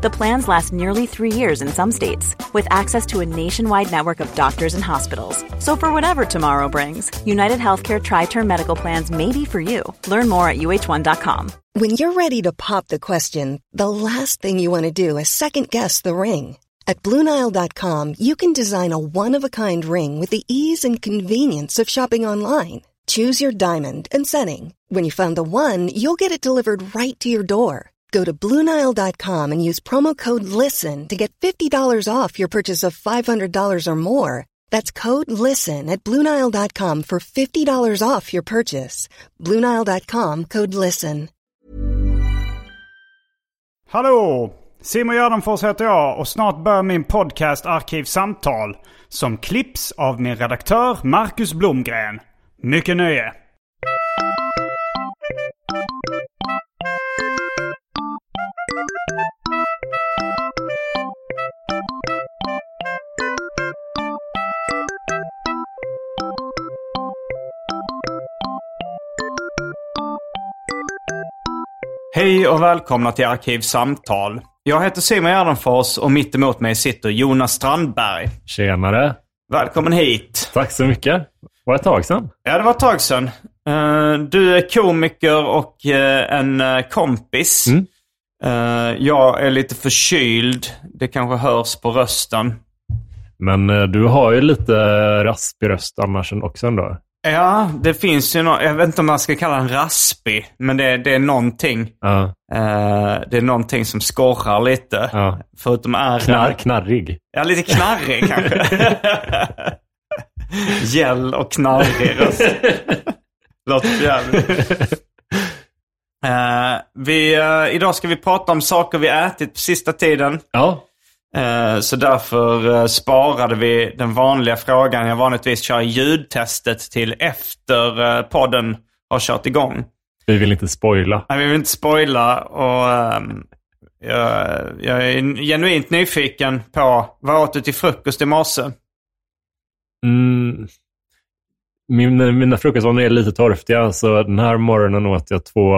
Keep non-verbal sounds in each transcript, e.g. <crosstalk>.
The plans last nearly three years in some states, with access to a nationwide network of doctors and hospitals. So, for whatever tomorrow brings, United Healthcare Tri Term Medical Plans may be for you. Learn more at uh1.com. When you're ready to pop the question, the last thing you want to do is second guess the ring. At Bluenile.com, you can design a one of a kind ring with the ease and convenience of shopping online. Choose your diamond and setting. When you find the one, you'll get it delivered right to your door. Go to Bluenile.com and use promo code LISTEN to get $50 off your purchase of $500 or more. That's code LISTEN at Bluenile.com for $50 off your purchase. Bluenile.com code LISTEN. Hallå! Simon Gärdenfors heter jag och snart börjar min podcast Arkivsamtal. Som klipps av min redaktör Marcus Blomgren. Mycket nöje! Hej och välkomna till Arkivsamtal. Jag heter Simon Gärdenfors och mitt emot mig sitter Jonas Strandberg. Tjenare! Välkommen hit! Tack så mycket. Var ett tag sedan. Ja, det var ett tag sedan. Eh, Du är komiker och eh, en eh, kompis. Mm. Eh, Jag är lite förkyld. Det kanske hörs på rösten. Men eh, du har ju lite raspig röst annars också ändå. Ja, det finns ju något. Jag vet inte om man ska kalla den raspig, men det, det är någonting. Eh, det är någonting som skorrar lite. Förutom är Knar, knarrig. Ja, lite knarrig kanske. <laughs> Gäll och knarrig röst. Låter jävligt. Eh, vi, eh, idag ska vi prata om saker vi ätit på sista tiden. Ja. Eh, så därför sparade vi den vanliga frågan jag vanligtvis kör ljudtestet till efter podden har kört igång. Vi vill inte spoila. Nej, vi vill inte spoila och ehm, jag, jag är genuint nyfiken på vad åt du till frukost i morse? Mm. Min, mina frukostvanor är lite torftiga, så den här morgonen åt jag två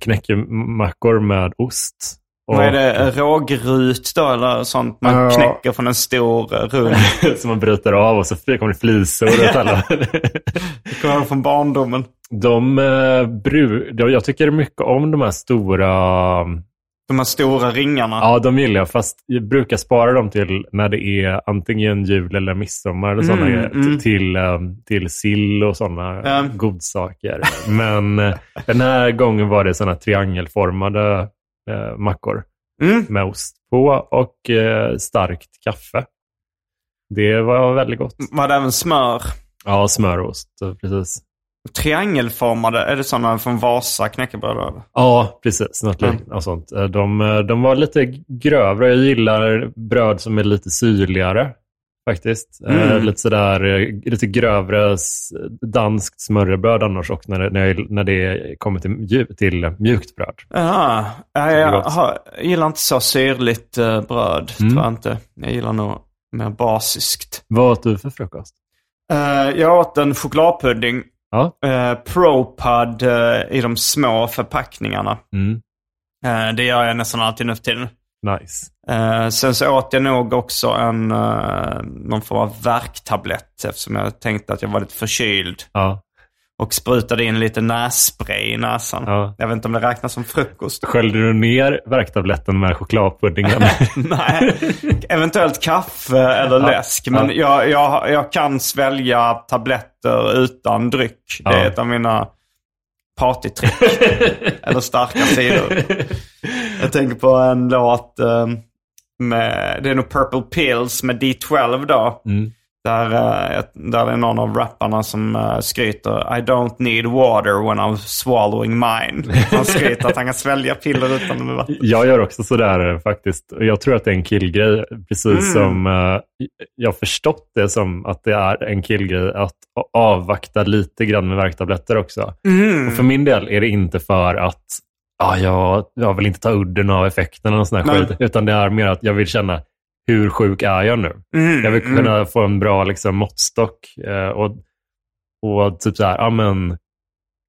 knäckemackor med ost. Och, Vad är det? Rågrut då eller sånt man Ja. knäcker från en stor eh, rund? <laughs> som man bryter av och så kommer det flisor och alla. Det kommer från barndomen. De, eh, bru, jag tycker mycket om de här stora De här stora ringarna. Ja, de gillar jag. Fast jag brukar spara dem till när det är antingen jul eller midsommar eller sådana Mm, mm. Till, eh, till sill och sådana Ja. godsaker. Men eh, den här gången var det sådana triangelformade eh, mackor Mm. med ost på och eh, starkt kaffe. Det var väldigt gott. Var det även smör? Ja, smörost. Precis. Triangelformade, är det sådana från Vasa knäckebröd? Ja, precis. Något Mm. och sånt. Eh, De, eh, de var lite grövre. Jag gillar bröd som är lite syrligare. Faktiskt. Eh, Mm. lite sådär, lite grövre danskt smörrebröd annars också när det, när jag, när det kommer till, till mjukt bröd. Jaha. Ja, jag, jag gillar inte så syrligt bröd. Mm. Tror jag inte. Jag gillar nog mer basiskt. Vad åt du för frukost? Jag åt en chokladpudding. Ja. Uh, ProPud eh, i de små förpackningarna. Mm. Eh, det gör jag nästan alltid nu för tiden. Nice. Eh, sen så åt jag nog också en, uh, någon form av värktablett eftersom jag tänkte att jag var lite förkyld. Ja. Och sprutade in lite nässpray i näsan. Ja. Jag vet inte om det räknas som frukost. Sköljde du ner värktabletten med chokladpuddingen? <laughs> Nej, eventuellt kaffe eller Ja. läsk. Men Ja. jag, jag, jag kan svälja tabletter utan dryck. Det är ett av mina partytrick. <laughs> eller starka sidor. Jag tänker på en låt eh, med, det är nog Purple Pills med D12 då. Mm. Där, eh, där är någon av rapparna som uh, skryter I don't need water when I'm swallowing mine. Han skryter att han kan svälja piller utan med vatten. Jag gör också sådär faktiskt. Och Jag tror att det är en killgrej. Precis Mm. som eh, jag förstått det som att det är en killgrej att avvakta lite grann med värktabletter också. Mm. Och för min del är det inte för att ja, jag, jag vill inte ta udden av effekten och sån här Nej. skit. Utan det är mer att jag vill känna, hur sjuk är jag nu? Mm, Jag vill mm. kunna få en bra liksom, måttstock. Eh, och, och typ så här, ja men,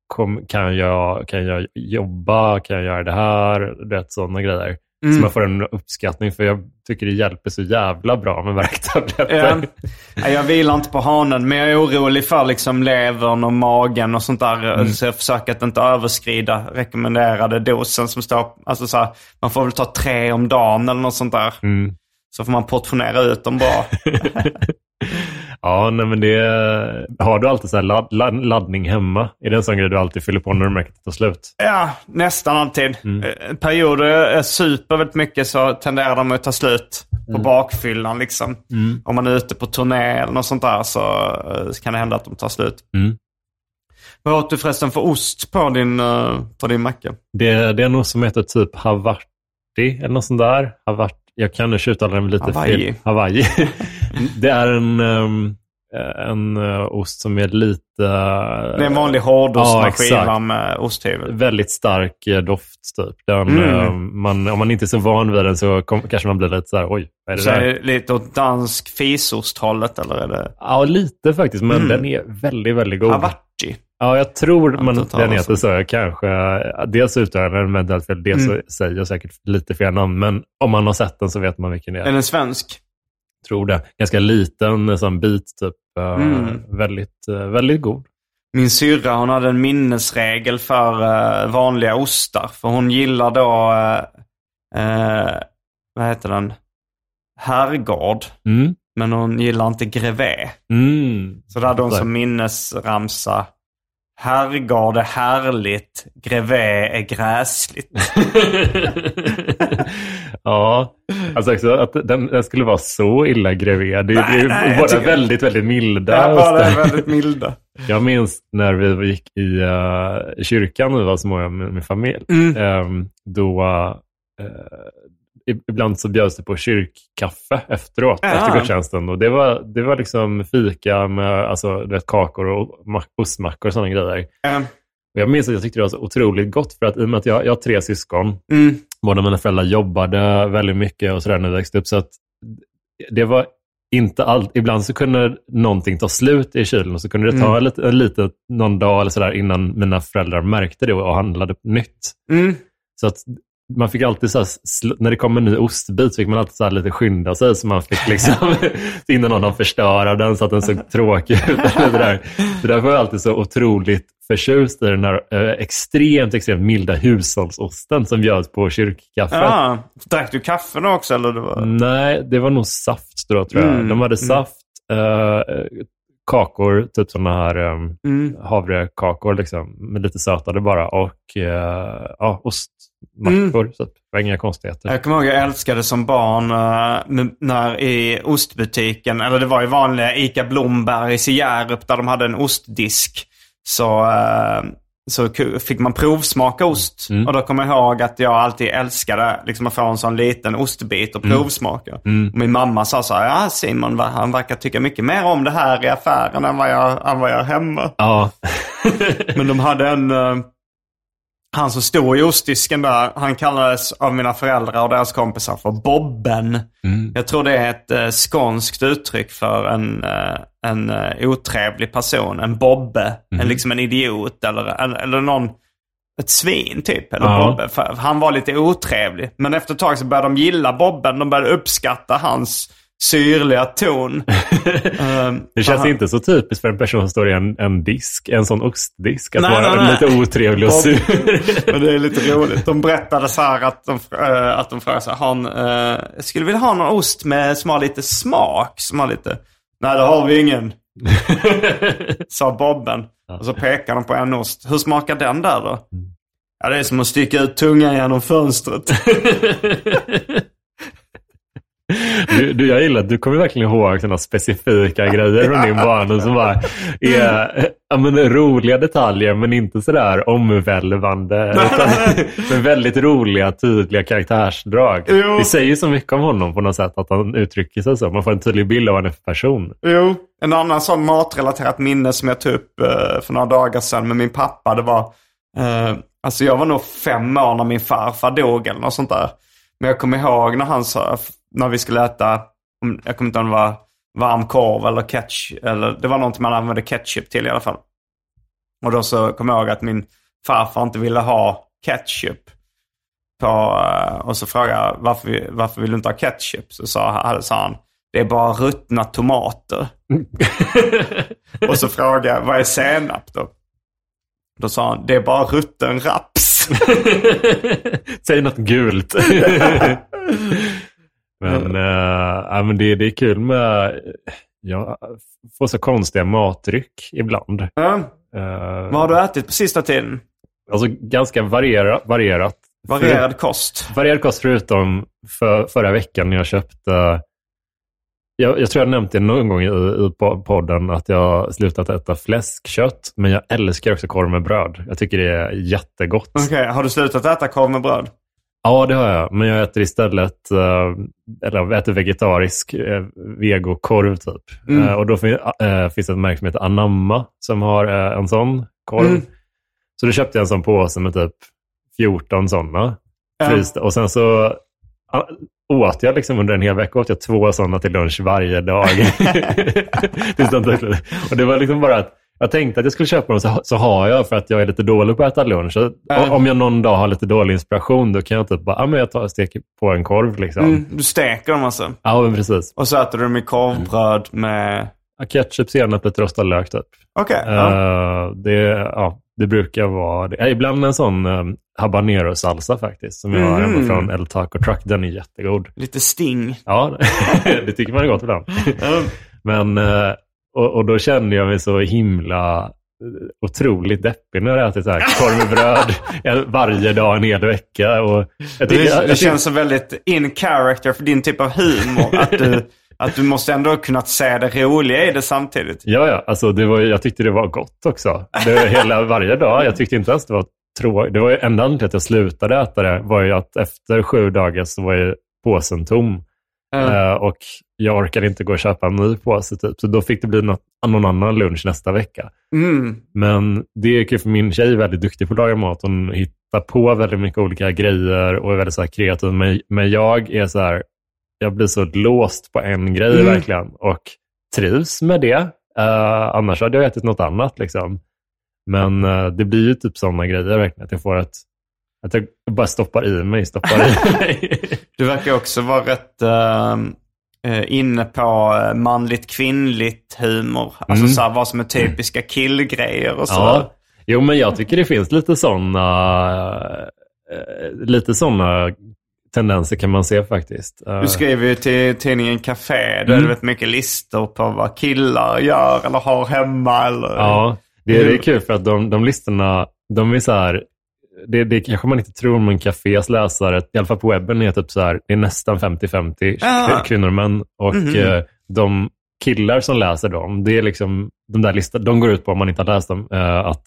kom, kan, jag, kan jag jobba? Kan jag göra det här? Vet, sådana grejer. Mm. Så man får en uppskattning. För jag tycker det hjälper så jävla bra med Ja. värktabletter. Nej, Jag vilar inte på hanen, men jag är orolig för liksom levern och magen och sånt där. Mm. Så jag försöker att inte överskrida rekommenderade dosen som står... Alltså så här, man får väl ta tre om dagen eller något sånt där. Mm. Så får man portionera ut dem bra. <laughs> Ja, nej, men det... Har du alltid så här ladd, ladd, laddning hemma? Är det en sån grej du alltid fyller på när du märker att det tar slut? ja, nästan alltid. Mm. Eh, Perioder jag super väldigt mycket så tenderar de att ta slut på Mm. bakfyllan liksom. Om man är ute på turné eller något sånt där så, eh, kan det hända att de tar slut. Mm. Vad åt du förresten för ost på din, eh, på din macka? Det, det är nog som heter typ Havarti eller något sånt där. Havart, jag kan nu uttala den lite Hawaii. fel. Hawaii. <laughs> det är en, ehm, en eh, ost som är lite... Det är en vanlig hårdost Ja, med skiva med osthyvel. Väldigt stark eh, doft typ. Den, Mm. eh, man, om man inte är så van vid den så kom, kanske man blir lite så här, oj, vad är det Så är där? det lite åt dansk fisosthållet eller är det Ja, lite faktiskt, men Mm. den är väldigt, väldigt god. havarti? Ja, jag tror man, den heter så. Jag kanske, dels uttalar den fel, dels Mm. så säger jag säkert lite fel namn. Men om man har sett den så vet man vilken det är. Är den svensk? tror det. Ganska liten sån bit, typ. Eh, Mm. Väldigt, eh, väldigt god. Min syrra hon hade en minnesregel för eh, vanliga ostar. För hon gillar då, eh, vad heter den? Herrgård. Mm. Men hon gillar inte grevé. Mm. Så då hade hon som minnesramsa. Herrgård är härligt, grevé är gräsligt. <laughs> ja, alltså också att den, den skulle vara så illa gravid. Det, Nej, det är nej, båda tycker- väldigt, väldigt milda. Ja, bara väldigt milda. Jag minns när vi gick i uh, kyrkan vi var små med min familj. Mm. Ehm, då i- ibland så bjöds det på kyrkkaffe efteråt, Ja. efter gudstjänsten. Och det var, det var liksom fika med alltså, vet, kakor och mack- ostmackor och sådana grejer. Eh, Och jag minns att jag tyckte det var så otroligt gott för att i och med att jag, jag har tre syskon, Mm. båda mina föräldrar jobbade väldigt mycket och sådär när vi växte upp. Så att det var inte allt. Ibland så kunde någonting ta slut i kylen och så kunde det ta Mm. lite, lite, någon dag eller sådär innan mina föräldrar märkte det och handlade nytt. Mm. Så att man fick alltid så här, när det kom en ny ostbit fick man alltid så lite skynda sig så man fick liksom <laughs> innan någon förstöra den så att den såg tråkig ut. det där. Så därför var jag alltid så otroligt förtjust i den här eh, extremt, extremt milda hushållsosten som bjöds på kyrkkaffet. Ja. Drack du kaffe då också eller? Det var... Nej, det var nog saft då tror jag. Mm, De hade mm. saft, eh, kakor, typ sådana här eh, Mm. havrekakor liksom, med lite sötade bara och eh, ja, ostmackor. Så att det var inga konstigheter. Jag kommer ihåg jag älskade som barn n- när i ostbutiken, eller det var i vanliga ICA Blombergs i Hjärup där de hade en ostdisk. Så, eh, så fick man provsmaka ost. Mm. Och då kommer jag ihåg att jag alltid älskade liksom, att få en sån liten ostbit och provsmaka. Mm. Och min mamma sa så här, ja Simon han verkar tycka mycket mer om det här i affären än vad jag, än vad jag gör hemma. Ja. Men de hade en... eh, han som stod i ostdisken där, han kallades av mina föräldrar och deras kompisar för Bobben. Mm. Jag tror det är ett uh, skånskt uttryck för en, eh, en uh, otrevlig person. En Bobbe. En, liksom en idiot eller, eller, eller någon... Ett svin typ. Eller Ja. Bobbe. För han var lite otrevlig. Men efter ett tag så började de gilla Bobben. De började uppskatta hans syrliga ton. <laughs> Ehm, Det känns han- inte så typiskt för en person som står i en, en disk, en sån ostdisk, att Nej, vara nej, nej. lite otrevlig och sur. <laughs> Men det är lite roligt. De berättade så här att de, äh, att de frågade så här, "Har en, eh, skulle vilja ha någon ost med, som har lite smak. Som har lite... Nej, det har vi ingen. <laughs> Sa Bobben. Och så pekade de på en ost. Hur smakar den där då? Ja, det är som att sticka ut tungan genom fönstret. Du, du, jag gillar att du kommer verkligen ihåg sådana specifika grejer från din barndom som bara är ja, men, roliga detaljer men inte sådär omvälvande. <laughs> Utan, men väldigt roliga, tydliga karaktärsdrag. Jo. Det säger så mycket om honom på något sätt att han uttrycker sig så. Man får en tydlig bild av honom för person. Jo, en annan sån matrelaterat minne som jag tog upp eh, för några dagar sedan med min pappa. Det var eh, Alltså jag var nog fem år när min farfar dog eller något sånt där. Men jag kommer ihåg när han sa, när vi skulle äta, jag kommer inte ihåg om det var varm korv eller ketchup. Eller det var någonting man använde ketchup till i alla fall. Och då så kommer jag ihåg att min farfar inte ville ha ketchup. På, eh, och så frågade jag varför, varför vill du inte ha ketchup? Så sa, sa han, det är bara ruttna tomater. <laughs> och så frågade jag, vad är senap då? Då sa han, det är bara rutten raps. <laughs> Säg något gult. <laughs> men, eh, ja, men det, det är kul med... Jag får så konstiga matryck ibland. Ja. Eh, Vad har du ätit på sista tiden? Alltså ganska variera, varierat. Varierad kost. Varierad kost förutom för, förra veckan när jag köpte... Jag, jag tror jag nämnt det någon gång i, i po- podden att jag slutat äta fläskkött. Men jag älskar också korv med bröd. Jag tycker det är jättegott. Okej, har du slutat äta korv med bröd? Ja, det har jag. Men jag äter istället eh, eller äter vegetarisk eh, vegokorv typ. Mm. Eh, och då fin, eh, finns det ett märke som heter Anamma som har eh, en sån korv. Mm. Så då köpte jag en sån påse med typ 14 sådana. Frysta. Och sen så åt jag liksom under en hel vecka åt jag två sådana till lunch varje dag. <laughs> <laughs> Och det var liksom bara att jag tänkte att jag skulle köpa dem så, så har jag för att jag är lite dålig på att äta lunch. Ja. Om jag någon dag har lite dålig inspiration då kan jag typ bara, ah, men jag tar och steker på en korv liksom. Mm, du steker dem alltså? Ja, men precis. Och så äter du dem i korvbröd med... Ja, Ketchup, senap, lite rostad lök typ. Okej. ja. Eh, det, ja, det brukar vara det. Ibland en sån um, habanero salsa faktiskt. Som jag har hemma Mhm. från El Taco Truck. Den är jättegod. Lite sting. Ja, <laughs> det tycker man är gott ibland. Men, eh, och, och då kände jag mig så himla eh, otroligt deppig när jag ätit så här korv med bröd <laughs> varje dag en hel vecka. Och jag tycker, Det, jag, det jag, känns som väldigt in character för din typ av humor. Att du, <laughs> att du måste ändå ha kunnat se det roliga i det samtidigt. Ja, ja. Alltså, det var, jag tyckte det var gott också. Det var hela varje dag. Jag tyckte inte ens det var tråkigt. Det var ju enda anledningen till att jag slutade äta det var ju att efter sju dagar så var ju påsen tom. Ja. Eh, och jag orkade inte gå och köpa en ny påse typ. Så då fick det bli något, någon annan lunch nästa vecka. Mm. Men det är kul för min tjej är väldigt duktig på att laga mat. Hon hittar på väldigt mycket olika grejer och är väldigt så här kreativ. Men, men jag är så här, jag blir så låst på en grej Mm. verkligen. Och trivs med det. Eh, annars hade jag ätit något annat liksom. Men eh, det blir ju typ sådana grejer verkligen. Att jag får ett, att jag bara stoppar i mig, stoppar i <laughs> mig. Du verkar också vara rätt eh, inne på eh, manligt kvinnligt humor. Alltså Mm. så här, vad som är typiska killgrejer och så. Ja. Jo, men jag tycker det finns lite sådana lite såna tendenser kan man se faktiskt. Eh, Du skriver ju till tidningen Café. Där Mm. är det vet mycket listor på vad killar gör eller har hemma. Eller... Ja, det, det är kul för att de, de listorna, de är så här, det, det kanske man inte tror om en kafés läsare, i alla fall på webben är typ så här, det är nästan 50-50 Ah. kv- kvinnor och män. Och Mhm. eh, de killar som läser dem, det är liksom, de där listorna, de går ut på, om man inte har läst dem, eh, att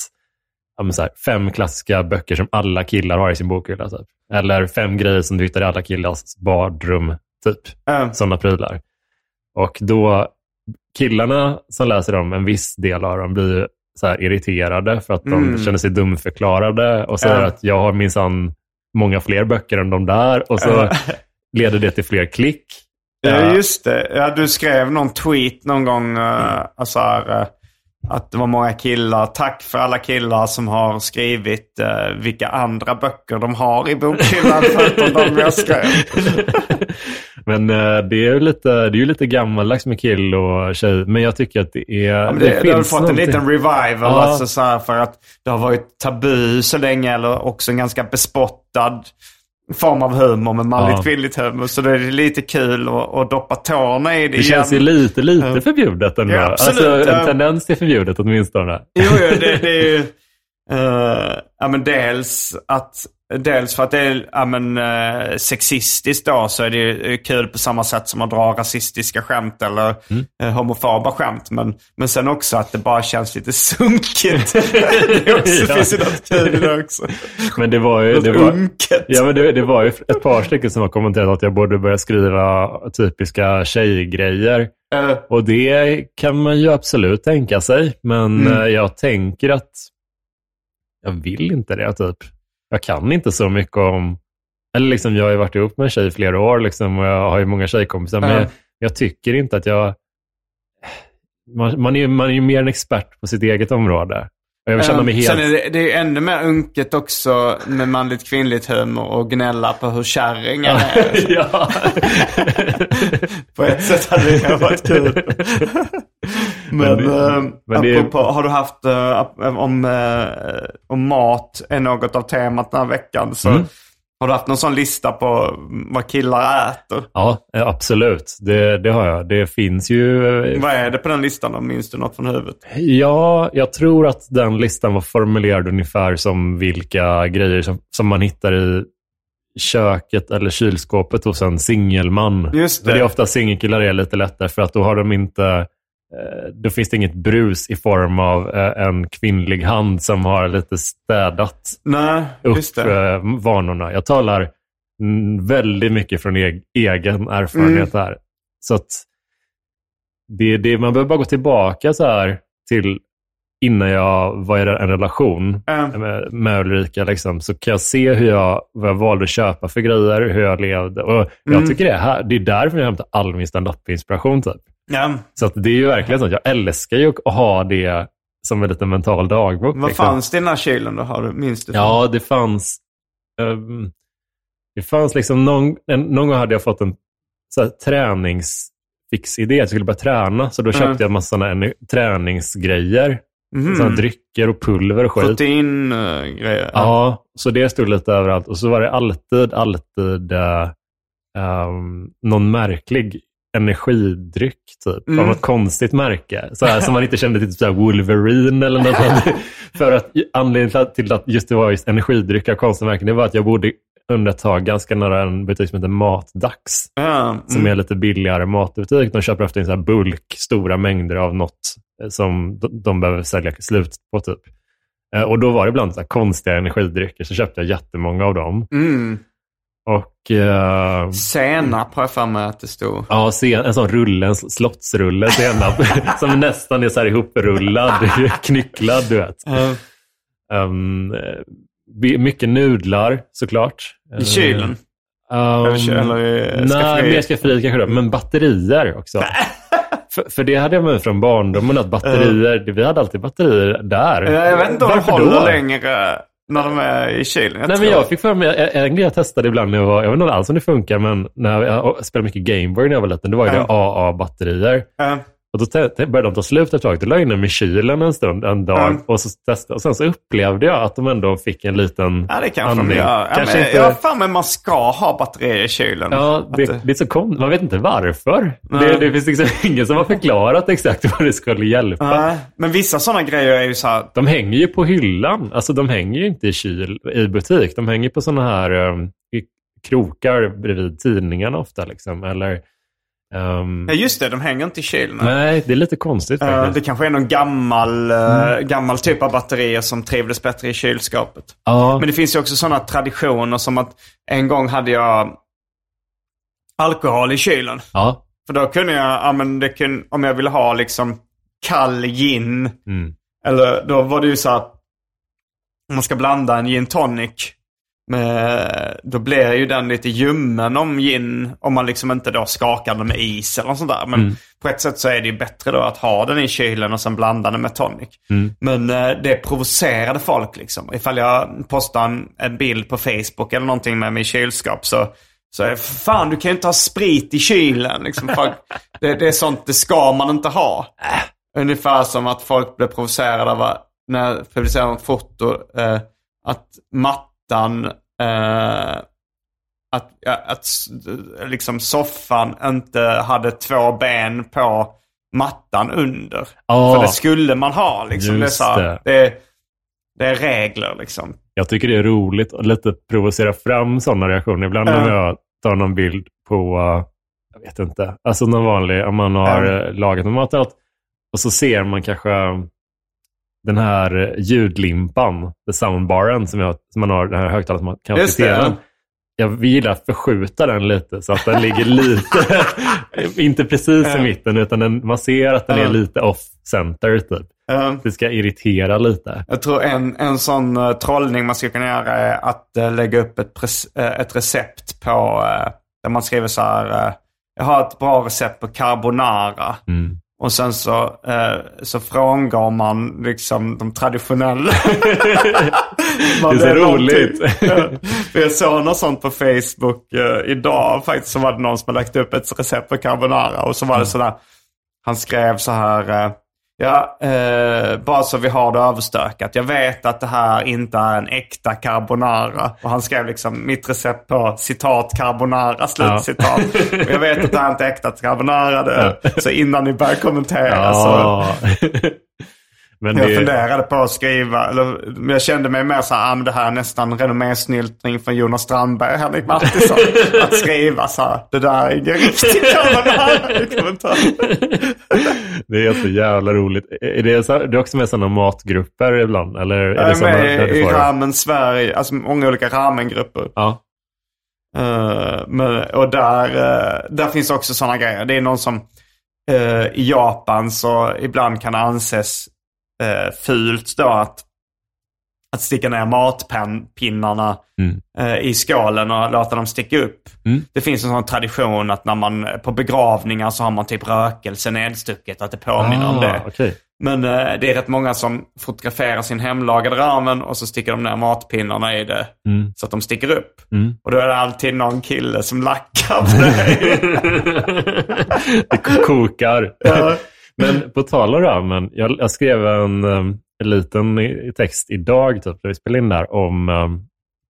ja, men här, fem klassiska böcker som alla killar har i sin bokhylla. Typ. Eller fem grejer som du hittar i alla killars badrum. Typ. Ja. Sådana prylar. Och då, killarna som läser dem, en viss del av dem, blir så irriterade för att de Mm. känner sig dumförklarade och säger Ja. att jag har minsann många fler böcker än de där. Och så Ja. leder det till fler klick. Ja, just det. Ja, du skrev någon tweet någon gång. Uh, alltså, här, eh, att det var många killar. Tack för alla killar som har skrivit eh, vilka andra böcker de har i bokhyllan förutom de jag skrev. <laughs> Men eh, det är ju lite, det är ju lite gammaldags med kill och tjej. Men jag tycker att det är... Ja, men det, det har fått en någonting- liten revival. Ja. Alltså, så här, för att det har varit tabu så länge. Eller också en ganska bespottad form av humor med manligt Ja. kvinnligt humor. Så det är lite kul att, doppa tårna i det, Det känns ju lite, lite förbjudet ändå. Ja, absolut. alltså, en tendens till förbjudet åtminstone. Jo, jo det, <laughs> det är ju... eh, ja, men dels, att, dels för att det är ja, men, eh, sexistiskt då så är det ju kul på samma sätt som att dra rasistiska skämt eller Mm. eh, homofoba skämt. Men, men sen också att det bara känns lite sunkigt. <laughs> det också, <laughs> Ja. finns ju något kul i det också. Men det var ju... Något Det var, unket. ja, men det, det var ju ett par stycken som har kommenterat att jag borde börja skriva typiska tjejgrejer. Eh, Och det kan man ju absolut tänka sig. Men Mm. eh, jag tänker att jag vill inte det typ. Jag kan inte så mycket om, eller liksom jag har ju varit ihop med en tjej i flera år liksom, och jag har ju många tjejkompisar, men Ja. jag, jag tycker inte att jag, man, man, är, man är ju mer en expert på sitt eget område. Jag känner mig Eh, Sen helt... är det, det är ju ännu mer unket också med manligt kvinnligt humor och gnälla på hur kärringar är. <laughs> ja. På ett sätt hade det kanske varit kul. Men, Men det- eh, men det är- apropå, har du haft ap- om, eh, om mat är något av temat den här veckan så Mm. Har du haft någon sån lista på vad killar äter? ja, eh, absolut. Det, det har jag. Det finns ju... eh, Vad är det på den listan då? Minns du något från huvudet? Ja, jag tror att den listan var formulerad ungefär som vilka grejer som, som man hittar i köket eller kylskåpet hos en singelman. Just Men det är det. ofta singelkillar är lite lättare för att då har de inte då finns det inget brus i form av eh, en kvinnlig hand som har lite städat Nej, upp eh, vanorna. Jag talar mm, väldigt mycket från egen erfarenhet Mm. här. Så att det, det, man behöver bara gå tillbaka så här till innan jag var i en relation Eh, med, med Ulrika, liksom, så kan jag se hur jag, vad jag valde att köpa för grejer, hur jag levde. Och jag Mm. tycker det är, här, det är därför jag hämtar all min standup-inspiration. Typ. Ja. Så att det är ju verkligen så jag älskar ju att ha det som en liten mental dagbok. Vad liksom. fanns det i den här kylen då? Har du, minns du? Ja, det fanns... ehm, det fanns liksom någon, en, någon gång hade jag fått en så här, träningsfixidé. Jag skulle börja träna, så då Mm. köpte jag en massa såna träningsgrejer. Mhm. Såna drycker och pulver och skit. Proteingrejer. Ja, så det stod lite överallt. Och så var det alltid, alltid uh, någon märklig energidryck, typ. Mm. Av något konstigt märke. Så här, som man inte kände till, typ så Wolverine eller något sånt. <laughs> För att anledningen till att- just det var just energidryck av konstiga märken, det var att jag bodde under ett tag ganska nära en butik som heter Matdags. Som mm. är lite billigare matbutik. De köper ofta in så bulk, stora mängder av något eh, som de, behöver sälja slut på. typ. Eh, Och då var det ibland så konstiga energidrycker, så köpte jag jättemånga av dem. Mm. Och eh, Senap har jag för mig att det stod. ja, sen, en sån rulle, en slottsrulle senap, <laughs> som nästan är så här ihoprullad, <laughs> knycklad, du vet. Eh, Um, mycket nudlar såklart. I kylen? Um, Eller, eller Nej, mer skafferiet kanske då, men batterier också. <laughs> för, för det hade jag med från barndomen, att batterier, vi hade alltid batterier där. Jag vet inte om de håller längre när de är i kylen. Nej, men jag fick för mig, en grej jag testade ibland när jag var, jag vet inte alls om det funkar, men när jag, jag spelade mycket Gameboy när jag var liten, då var ju det AA-batterier. Eh, Och då började de ta slut ett tag. Då la jag in dem i kylen en stund, en dag. Mm. Och, så testade, och sen så upplevde jag att de ändå fick en liten Ja, det kanske de andning. gör. Ja, Kanske men, inte... Jag har för mig man ska ha batterier i kylen. Ja, Att det, det- det är så konstigt. Man vet inte varför. Nej. Det, det finns liksom <laughs> ingen som har förklarat exakt vad det skulle hjälpa. Nej, men vissa sådana grejer är ju så här. De hänger ju på hyllan. Alltså de hänger ju inte i kyl i butik. De hänger på sådana här um, krokar bredvid tidningarna ofta. Liksom. Eller, ehm, Ja, just det. De hänger inte i kylen. nej, det är lite konstigt Eh, faktiskt. det kanske är någon gammal, Mm. gammal typ av batterier som trivdes bättre i kylskåpet. ja. Men det finns ju också sådana traditioner som att en gång hade jag alkohol i kylen. För då kunde jag, ja, men det kun, om jag ville ha liksom kall gin. Mm. Eller då var det ju så här, om man ska blanda en gin tonic. Då blir ju den lite ljummen om gin. Om man liksom inte då skakar den med is eller något sånt där. Men Mm. på ett sätt så är det ju bättre då att ha den i kylen och sen blanda den med tonic. Mm. Men eh, det provocerade folk liksom. Ifall jag postar en, bild på Facebook eller någonting med mig i kylskåp så så är fan du kan ju inte ha sprit i kylen. Liksom, <laughs> folk, det, det är sånt, det ska man inte ha. Ungefär som att folk blev provocerade av när jag publicerade ett foto eh, att mattan, eh, att, att liksom soffan inte hade två ben på mattan under. Ja. För det skulle man ha liksom. Det här, det. det. det är regler liksom. Jag tycker det är roligt att lite provocera fram sådana reaktioner. Ibland Ja. om jag tar någon bild på, jag vet inte, alltså någon vanlig, om man har uh, lagat en maträtt och så ser man kanske den här ljudlimpan, the soundbaren som, jag, som man har, den här högtalaren som man kan ha tvn. Jag vill att förskjuta den lite så att den ligger <laughs> lite, inte precis i mitten, utan den, man ser att den är lite off-center typ. Eh, Det ska irritera lite. Jag tror en, en sån uh, trollning man ska kunna göra är att eh, lägga upp ett, eh, ett recept på, eh, där man skriver så här, eh, jag har ett bra recept på carbonara. Mm. Och sen så, eh, så frångår man liksom de traditionella. <laughs> Man Det är så roligt. För jag såg något sånt på Facebook eh, idag faktiskt. Så var det någon som hade lagt upp ett recept på carbonara. Och så var det sådär, han skrev så här. Eh, Ja, eh, bara så vi har det överstökat. Jag vet att det här inte är en äkta carbonara. Och han skrev liksom mitt recept på citat carbonara, slutcitat. <laughs> Och jag vet att det här inte är äkta carbonara. Det. Så innan ni börjar kommentera så... Men Jag det, funderade på att skriva, eller jag kände mig mer så här, ah, men det här är nästan renommésnyltning från Jonas Strandberg och Henrik Mattisson. <laughs> att skriva så här, det där är ingen riktig i <laughs> kommentar. det är så jävla roligt. Är det, så, det är också med sådana matgrupper ibland? Eller är Jag det är där med du i får- Ramen Sverige, alltså många olika ramengrupper. Ja. Eh, men, och där, eh, där finns också sådana grejer. Det är någon som eh, i Japan så ibland kan det anses uh, fult då att, att sticka ner matpinnarna Mm. eh, i skålen och låta dem sticka upp. Mm. Det finns en sån tradition att när man på begravningar så har man typ rökelse nedstucket, att det påminner om Ah, det. okej. Men eh, det är rätt många som fotograferar sin hemlagade ramen och så sticker de ner matpinnarna i det Mm. så att de sticker upp. Mm. Och då är det alltid någon kille som lackar på det. <laughs> det kokar. Ja. Men på tal om ramen, jag, jag skrev en, um, en liten i- text idag, typ, när vi spelade in där, om, um,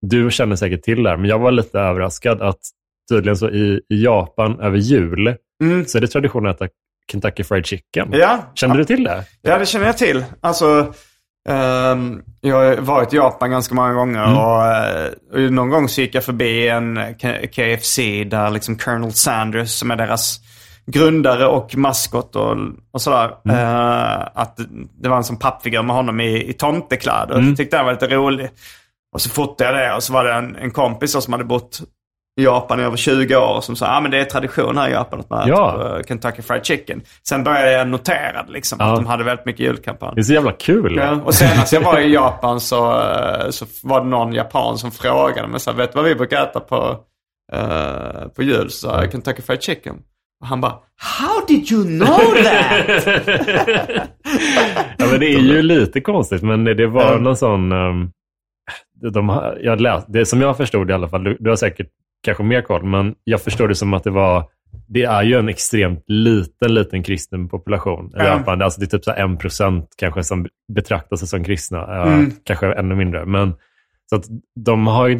du känner säkert till det här, men jag var lite överraskad att tydligen så i, i Japan över jul Mm. så är det tradition att äta Kentucky Fried Chicken. Ja. Kände du till det? ja, det känner jag till. Alltså, ehm, jag har varit i Japan ganska många gånger Mm. och, eh, och någon gång så gick jag förbi en KFC där liksom Colonel Sanders som är deras grundare och maskot och, och sådär. Mm. eh, att det var en sån pappfigur med honom i, i tomtekläder. Mm. Jag tyckte det var lite rolig. Och så fotade jag det och så var det en, en kompis som hade bott i Japan i över 20 år som sa att ah, men det är tradition här i Japan att man Ja. äter eh, Kentucky Fried Chicken. Sen började jag notera liksom, Ja. att de hade väldigt mycket julkampanj. Det är så jävla kul. Ja, och senast jag var i Japan så, eh, så var det någon japan som frågade mig så här, vet du vad vi brukar äta på, uh, på jul? Så Kentucky Fried Chicken. Och han bara, How did you know that? <laughs> Ja, men det är ju lite konstigt, men det, var Mm. någon sån... Um, de, jag läst, det som jag förstod i alla fall, du, du har säkert kanske mer koll, men jag förstod det som att det var... Det är ju en extremt liten, liten kristen population i Mm. Japan. Alltså det är typ så en procent kanske som betraktar sig som kristna. eh, Mm. Kanske ännu mindre. Men, så att de har ju,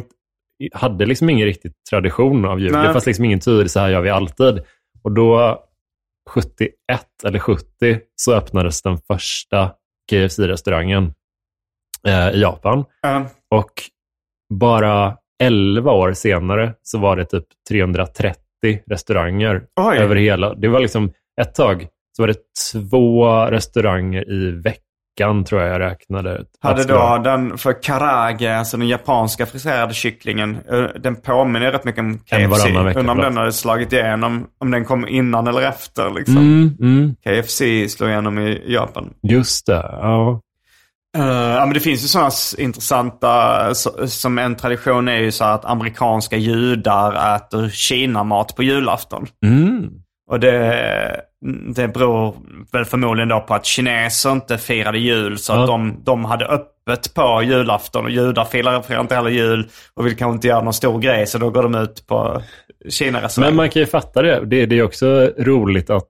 hade liksom ingen riktig tradition av jul. Nej. Det fanns liksom ingen tydlig, så här gör vi alltid. Och då 71 eller 70 så öppnades den första KFC-restaurangen eh, i Japan. Eh, Och bara 11 år senare så var det typ 330 restauranger Oj. över hela. Det var liksom ett tag så var det två restauranger i veckan tror jag jag räknade. hade då den, för karage, alltså den japanska friserade kycklingen, eh, den påminner rätt mycket om KFC. Undrar om den hade slagit igenom, om den kom innan eller efter liksom. Mm, mm, KFC slog igenom i Japan. just det. Ja. Eh, ja, men det finns ju sådana intressanta, så, som en tradition är ju så att amerikanska judar äter Kina-mat på julafton. Mm. Och det, det beror väl förmodligen då på att kineser inte firade jul så Ja. att de, de hade öppet på julafton och judar firar, inte heller jul och vill kanske inte göra någon stor grej så då går de ut på Kina-restaurang. Men man kan ju fatta det. Det, det är också roligt att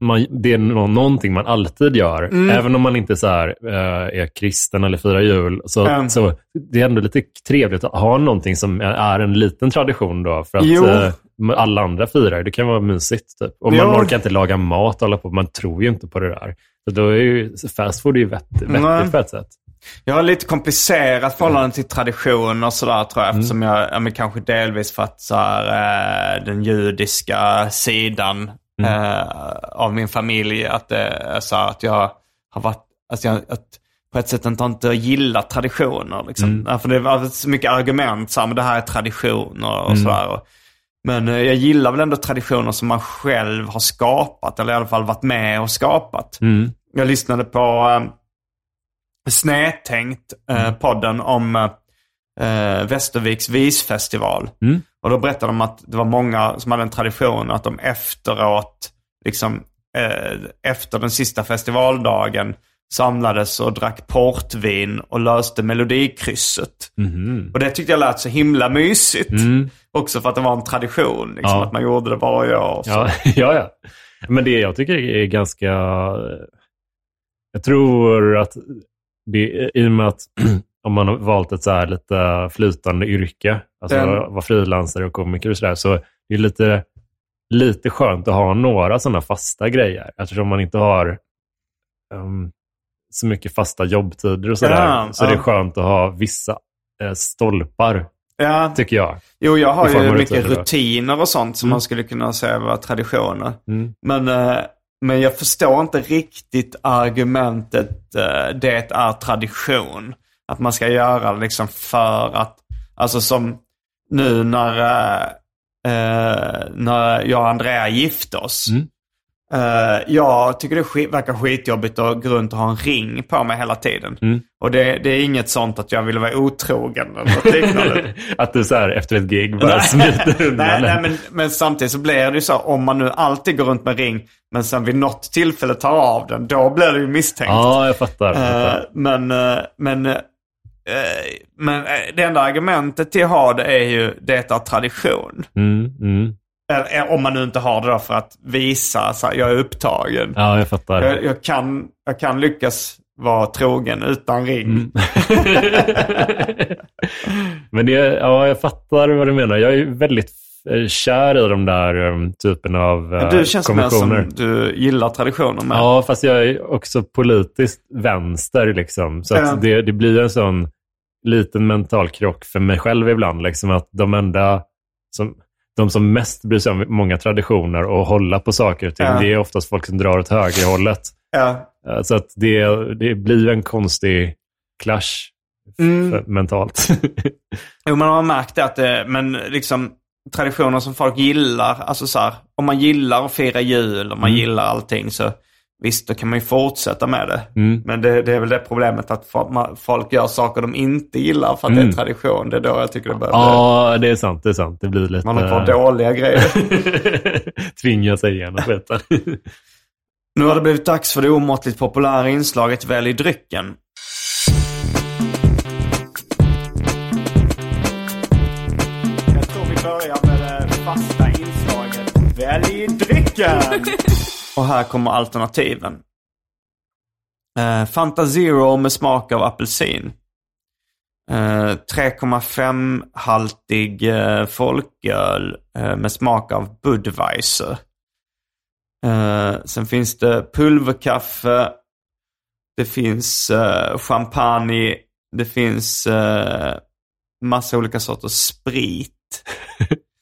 man, det är nå- någonting man alltid gör. Mm. Även om man inte så här, eh, är kristen eller firar jul. Så, Mm. så det är ändå lite trevligt att ha någonting som är en liten tradition då. För att Jo. eh, alla andra firar. Det kan vara mysigt. Typ. Och man Jo. orkar inte laga mat och hålla på. Man tror ju inte på det där. Så då är ju fast food är ju vett, vettigt Nej. på ett sätt. Jag har lite komplicerat förhållande till tradition och sådär tror jag. Eftersom jag, ja, men kanske delvis för att så här, eh, den judiska sidan eh, av min familj, att är så att jag har varit, att jag att på ett sätt inte, inte gillat traditioner. Liksom. Därför det var så mycket argument, så här, men det här är traditioner och sådär. Och- Men eh, jag gillar väl ändå traditioner som man själv har skapat, eller i alla fall varit med och skapat. Mm. jag lyssnade på uh, Snedtänkt, uh, podden om uh, Västerviks visfestival. Mm. Och då berättade de att det var många som hade en tradition att de efteråt, liksom eh, efter den sista festivaldagen, samlades och drack portvin och löste melodikrysset. Mhm. Och det tyckte jag lät så himla mysigt. Mm. Också för att det var en tradition, liksom, Ja. att man gjorde det varje år. Ja, <laughs> ja, ja. Men det jag tycker är ganska... Jag tror att det, i och med att <clears throat> om man har valt ett så här lite flytande yrke, alltså Den- vara frilansare och komiker och sådär, så det är lite, lite skönt att ha några sådana fasta grejer. Eftersom man inte har ehm, så mycket fasta jobbtider och sådär. Ja, så ja. det är skönt att ha vissa eh, stolpar, Ja. tycker jag. Jo, jag har ju mycket rutiner och sånt som Mm. man skulle kunna säga var traditioner. Mm. Men, eh, men jag förstår inte riktigt argumentet eh, det är tradition. Att man ska göra det liksom för att, alltså som nu när, eh, eh, när jag och Andrea gifte oss. Mm. Eh, jag tycker det skit, verkar skitjobbigt att gå runt och ha en ring på mig hela tiden. Mm. Och det, det är inget sånt att jag vill vara otrogen eller något liknande. <laughs> att du så här efter ett gig bara smiter undan. <laughs> nej, nej men, men samtidigt så blir det ju så, om man nu alltid går runt med ring, men sen vid något tillfälle tar av den, då blir det ju misstänkt. Ja, jag fattar. Jag fattar. men eh, men, eh, men eh, det enda argumentet till att ha det är ju, det är tradition. Mm, mm. Eh, om man nu inte har det då för att visa, så här, jag är upptagen. Ja, jag fattar. Jag, jag, kan, jag kan lyckas vara trogen utan ring. Mm. <laughs> Men det, ja, jag fattar vad du menar. Jag är väldigt eh, kär i de där um, typen av uh, du känns mer konventioner. som du gillar traditioner med. Ja, fast jag är också politiskt vänster. Liksom. Så att det, det blir en sån liten mental krock för mig själv ibland. Liksom, att de enda som, de som mest bryr sig om många traditioner och hålla på saker och ting, Ja. det är oftast folk som drar åt högerhållet. Ja. Eh, Så att det, det blir en konstig clash Mm. mentalt. <laughs> Jo, man har märkt det att det, men liksom traditioner som folk gillar, alltså så här, om man gillar att fira jul, om man Mm. gillar allting så visst, då kan man ju fortsätta med det. Mm. Men det, det är väl det problemet att folk gör saker de inte gillar för att det Mm. är tradition. Det är då jag tycker det börjar. Ja, det är sant. Det är sant. Det blir lite... Man har kvar dåliga grejer. <laughs> Tvinga sig igenom skiten. Nu har det blivit dags för det omåttligt populära inslaget Välj drycken. Välj drycken! <laughs> Och här kommer alternativen. Eh, Fanta Zero med smak av apelsin. Eh, 3,5-haltig eh, folköl eh, med smak av Budweiser. Eh, sen finns det pulverkaffe. Det finns eh, champagne. Det finns massa olika sorters sprit.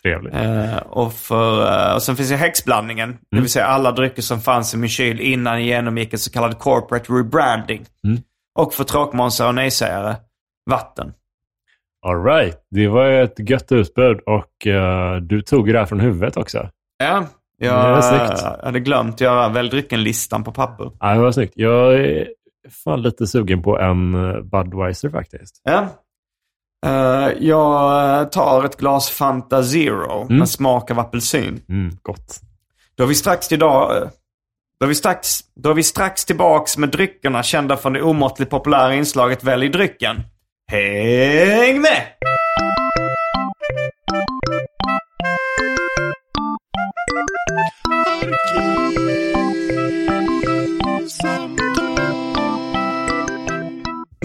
Trevligt. Eh, och, för, eh, och sen finns det häxblandningen. Det Mm. vill säga alla drycker som fanns i min kyl innan genomgick en så kallad corporate rebranding. Mm. Och för tråkmånsar och nejsägare, vatten. All right. Det var ett gött utbud och eh, du tog det här från huvudet också. Ja, Det jag hade glömt göra välj drycken-listan på papper. Ja, det var snyggt. Jag är fan lite sugen på en Budweiser faktiskt. Ja. Eh, jag tar ett glas Fanta Zero Mm. med smak av apelsin. Mm, gott. Då är vi strax idag... eh, Då är vi strax, då är vi strax tillbaks med dryckerna kända från det omåttligt populära inslaget Välj drycken. Häng med!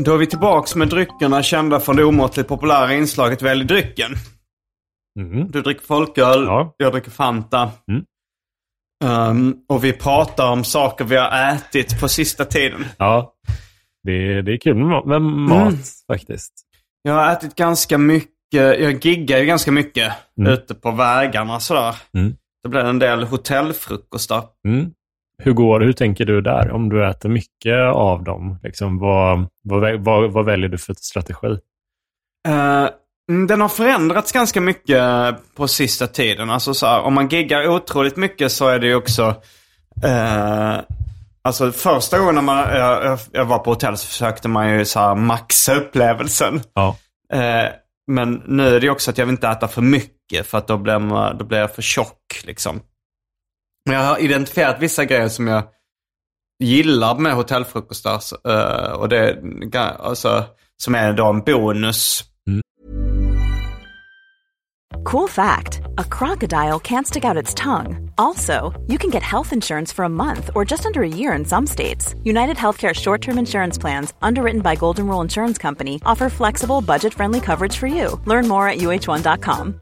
Då är vi tillbaks med dryckerna kända från det omåttligt populära inslaget Välj drycken. Mm. Du dricker folköl, Ja. jag dricker Fanta. Mm. Ehm, och vi pratar om saker vi har ätit på sista tiden. Ja, det, det är kul med ma- med mat faktiskt. Jag har ätit ganska mycket, jag giggar ju ganska mycket Mm. ute på vägarna sådär. Mm. Det blir en del hotellfrukostar. Mm. Hur går det? Hur tänker du där? Om du äter mycket av dem, liksom, vad, vad, vad, vad väljer du för strategi? Mm, den har förändrats ganska mycket på sista tiden. Alltså så här, om man giggar otroligt mycket så är det ju också... eh, Alltså första gången när man, jag, jag, var på hotell så försökte man ju så här maxa upplevelsen. Ja. Eh, men nu är det också att jag vill inte äta för mycket för att då blir, man, då blir jag för tjock liksom. Men jag har identifierat vissa grejer som jag gillar med hotellfrukostar. eh, och det, alltså, som är då en bonus. Cool fact a crocodile can't stick out its tongue. Also, you can get health insurance for a month or just under a year in some states. United Healthcare short term insurance plans, underwritten by Golden Rule Insurance Company, offer flexible, budget friendly coverage for you. Learn more at uh1.com.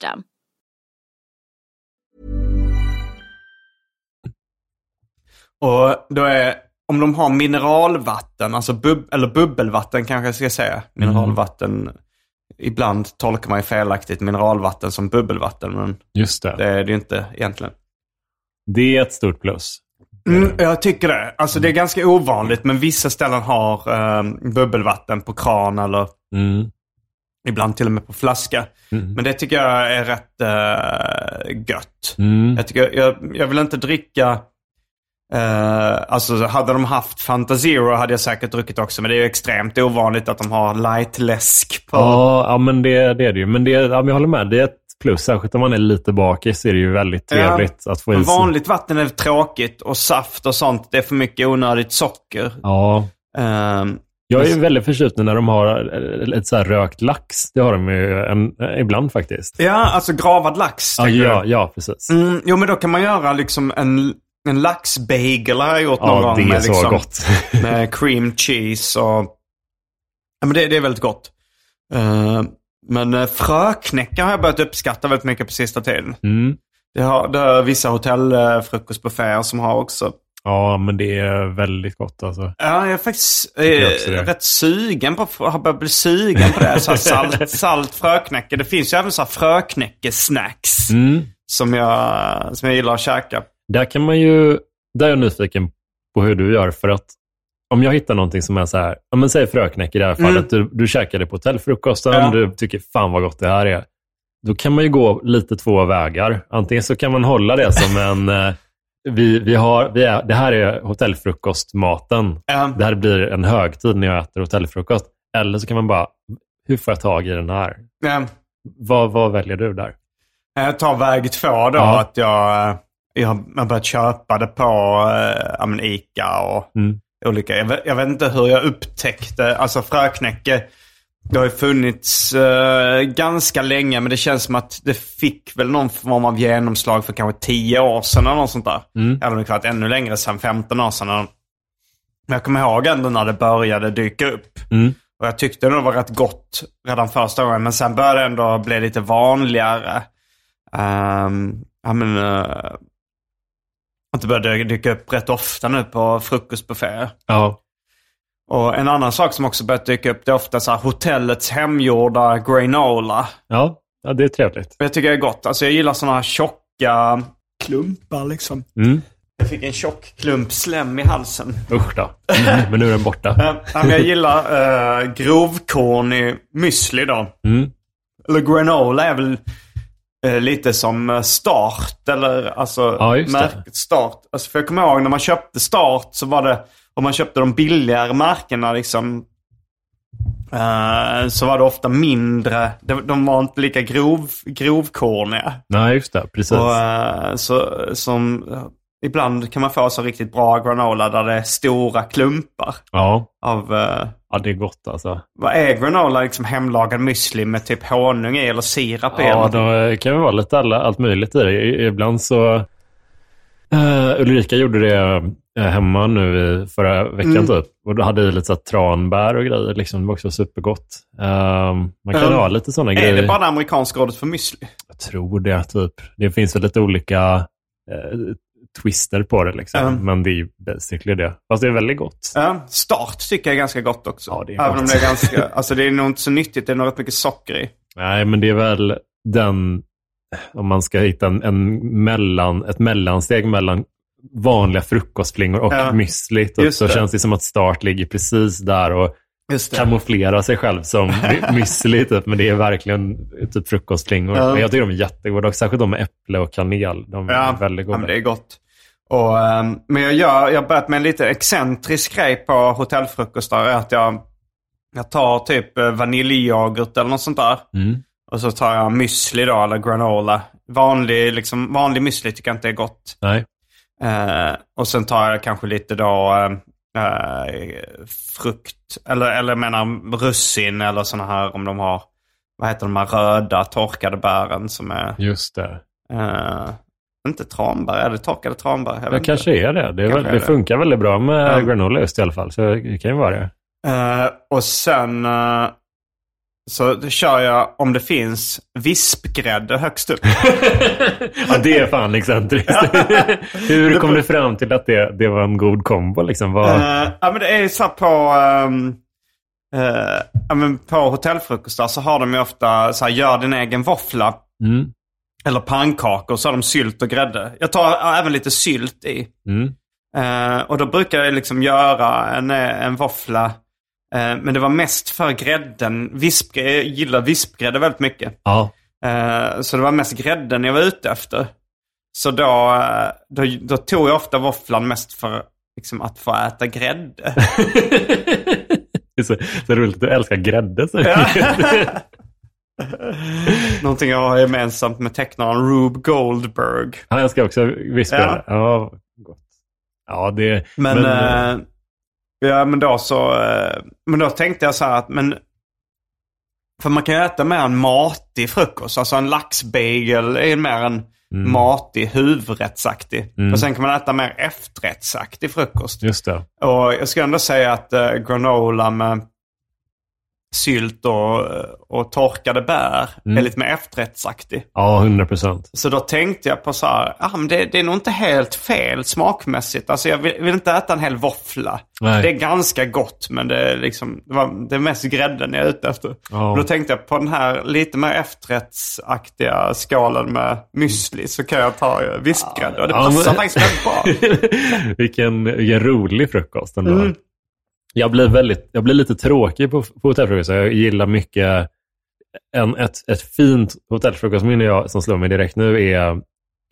Och då är, om de har mineralvatten, alltså bub, eller bubbelvatten kanske jag ska säga. Mineralvatten, ibland tolkar man ju felaktigt mineralvatten som bubbelvatten, men Just det. det är det ju inte egentligen. Det är ett stort plus. Mm, jag tycker det. Alltså det är ganska ovanligt, men vissa ställen har eh, bubbelvatten på kran eller Mm. Ibland till och med på flaska. Men det tycker jag är rätt eh, gött. Mm. Jag, tycker, jag, jag vill inte dricka... Eh, alltså hade de haft Fanta Zero hade jag säkert druckit också. Men det är ju extremt ovanligt att de har light-läsk på. Ja, ja, men det, det är det ju. Men det, ja, jag håller med. Det är ett plus. Särskilt om man är lite bakis är det ju väldigt trevligt att få i sig. vanligt vatten är tråkigt och saft och sånt, det är för mycket onödigt socker. Ja. Ehm, Jag är väldigt förtjust när de har eh, ett så rökt lax. Det har de ju en, eh, ibland faktiskt. ja, alltså gravad lax. Ja, ja, ja precis. Mm, jo, men då kan man göra liksom en, en laxbagel har jag gjort någon Ja, gång. det är med, så liksom, gott. <laughs> med cream cheese och... Ja, men det, det är väldigt gott. Eh, men uh, fröknäcka har jag börjat uppskatta väldigt mycket på sista tiden. Mm. Det har, det har vissa hotellfrukostbufféer som har också. Ja, men det är väldigt gott alltså. Ja, jag är faktiskt jag eh, det. rätt sugen på, har börjat bli sugen på det. Så här salt, <laughs> salt fröknäcke. Det finns ju även så här fröknäckesnacks Mm. som, jag, som jag gillar att käka. Där kan man ju, där är jag nyfiken på hur du gör. För att om jag hittar någonting som är så här, ja men säg fröknäck i det här fallet. Du, du käkade på hotellfrukosten, Ja. du tycker fan vad gott det här är. Då kan man ju gå lite två vägar. Antingen så kan man hålla det som en, <laughs> eh, vi, vi har, vi är, det här är hotellfrukostmaten. Ja. Det här blir en högtid när jag äter hotellfrukost. Eller så kan man bara, hur får jag tag i den här? Ja. Vad, vad väljer du där? Jag tar väg två då. Ja. Att jag, eh, jag har börjat köpa det på äh, men Ica och Mm. olika. Jag vet, jag vet inte hur jag upptäckte, alltså fröknäcke. Det har ju funnits eh, ganska länge men det känns som att det fick väl någon form av genomslag för kanske 10 år sedan eller något sånt där. Mm. Eller det varit ännu längre sedan, 15 år sedan. Men jag kommer ihåg ändå när det började dyka upp. Mm. Och jag tyckte det var rätt gott redan första gången. Men sen började det ändå bli lite vanligare. Um, ja, men, eh, att det började dyka upp rätt ofta nu på frukostbufféer. Ja. Och en annan sak som också börjat dyka upp det är ofta så här hotellets hemgjorda granola. Ja, ja, det är trevligt. Och jag tycker det är gott. Alltså jag gillar sådana här tjocka klumpar liksom. Mm. Jag fick en tjock klump slem i halsen. Usch då. Men nu är den borta. Eh, <laughs> ja, jag gillar uh, grovkornig müsli då. Mm. Eller granola är väl eh, lite som eh, Start eller alltså Ja, märket Start. Alltså, för jag kommer ihåg när man köpte Start så var det, om man köpte de billigare märkena liksom eh, så var det ofta mindre, de, de var inte lika grov, grovkorniga. Nej, just det. Precis. Och, eh, så, som, ibland kan man få så riktigt bra granola där det är stora klumpar ja. av eh, ja, det är gott alltså. vad är granola? Liksom hemlagad müsli med typ honung i eller sirap i? Ja, det kan vara lite alla, allt möjligt i det. Ibland så... Uh, Ulrika gjorde det hemma nu i förra veckan Mm. typ. Och då hade vi lite så tranbär och grejer. Liksom. Det var också supergott. Eh, man kan Mm. ha lite sådana Är grejer. det bara det amerikanska ordet för müsli? Jag tror det, typ. Det finns väl lite olika eh, twister på det, liksom. Mm. men det är ju basically det. Fast det är väldigt gott. Start tycker jag är ganska gott också. Ja, det är Även om det är ganska, <laughs> alltså det är nog inte så nyttigt, det är nog rätt mycket socker i. Nej, men det är väl den, om man ska hitta en, en mellan, ett mellansteg mellan vanliga frukostflingor och Ja, müsli. Typ, så det. känns det som att Start ligger precis där och kamouflerar sig själv som <laughs> müsli. Typ, men det är verkligen typ frukostflingor. Ja. Men jag tycker de är jättegoda, och särskilt de med äpple och kanel. De är Ja, väldigt ja, goda. men det är gott. Och, ehm, men jag, gör, jag har börjat med en lite excentrisk grej på hotellfrukostar. Att jag, jag tar typ eh, vaniljyoghurt eller något sånt där. Mm. Och så tar jag müsli då, eller granola. Vanlig, liksom, vanlig müsli tycker jag inte är gott. Nej. Eh, och sen tar jag kanske lite då eh, frukt, eller, eller menar russin eller sådana här om de har, vad heter de här röda torkade bären som är, Just det. eh, inte tranbär, är det torkade tranbär? Jag Det inte. kanske är det. Det, är väl, det. funkar väldigt bra med Ja. granola just i alla fall. Så det kan ju vara det. Eh, och sen eh, så kör jag, om det finns, vispgrädde högst upp. <laughs> ja, det är fan excentriskt. <laughs> Hur kom du fram till att det, det var en god kombo? Liksom? Vad, Eh, ja men det är så på, ehm, eh, ja, men på hotellfrukostar så har de ju ofta så här, gör din egen våffla. mm, Eller pannkakor så har de sylt och grädde. Jag tar ja, även lite sylt i. mm. Eh, och då brukar jag liksom göra en, en våffla. Eh, men det var mest för grädden. Visp, jag gillar vispgrädde väldigt mycket. Ja. Eh, så det var mest grädden jag var ute efter. Så då, eh, då, då tog jag ofta våfflan mest för liksom, att få äta grädde. <laughs> Det är så, så roligt att du älskar grädde. Så. <laughs> Någonting jag har gemensamt med tecknaren Rube Goldberg. Han älskar också vispgrädde. Ja. ja, gott. Ja, det... Men, eh, ja, men då så, eh, men då tänkte jag så här att, men för man kan ju äta mer en matig frukost. Alltså en laxbagel är mer en Mm. matig, huvudrättsaktig. Mm. Och sen kan man äta mer efterrättsaktig frukost. Just det. Och jag ska ändå säga att eh, granola med sylt och, och torkade bär Mm. är lite mer efterrättsaktig. Ja, 100 procent. Så då tänkte jag på så här, ah, men det, det är nog inte helt fel smakmässigt. Alltså jag vill, vill inte äta en hel våffla. Nej. Det är ganska gott men det är, liksom, det, var, det är mest grädden jag är ute efter. Ja. Då tänkte jag på den här lite mer efterrättsaktiga skalen med müsli så kan jag ta eh, vispgrädde. Och det Ja, passar men- faktiskt väldigt bra. <laughs> vilken, vilken rolig frukost ändå. Mm. Jag, blir väldigt, jag blir lite tråkig på, på hotellfrukost. Jag gillar mycket... En, ett, ett fint hotellfrukostminne jag, som slår mig direkt nu är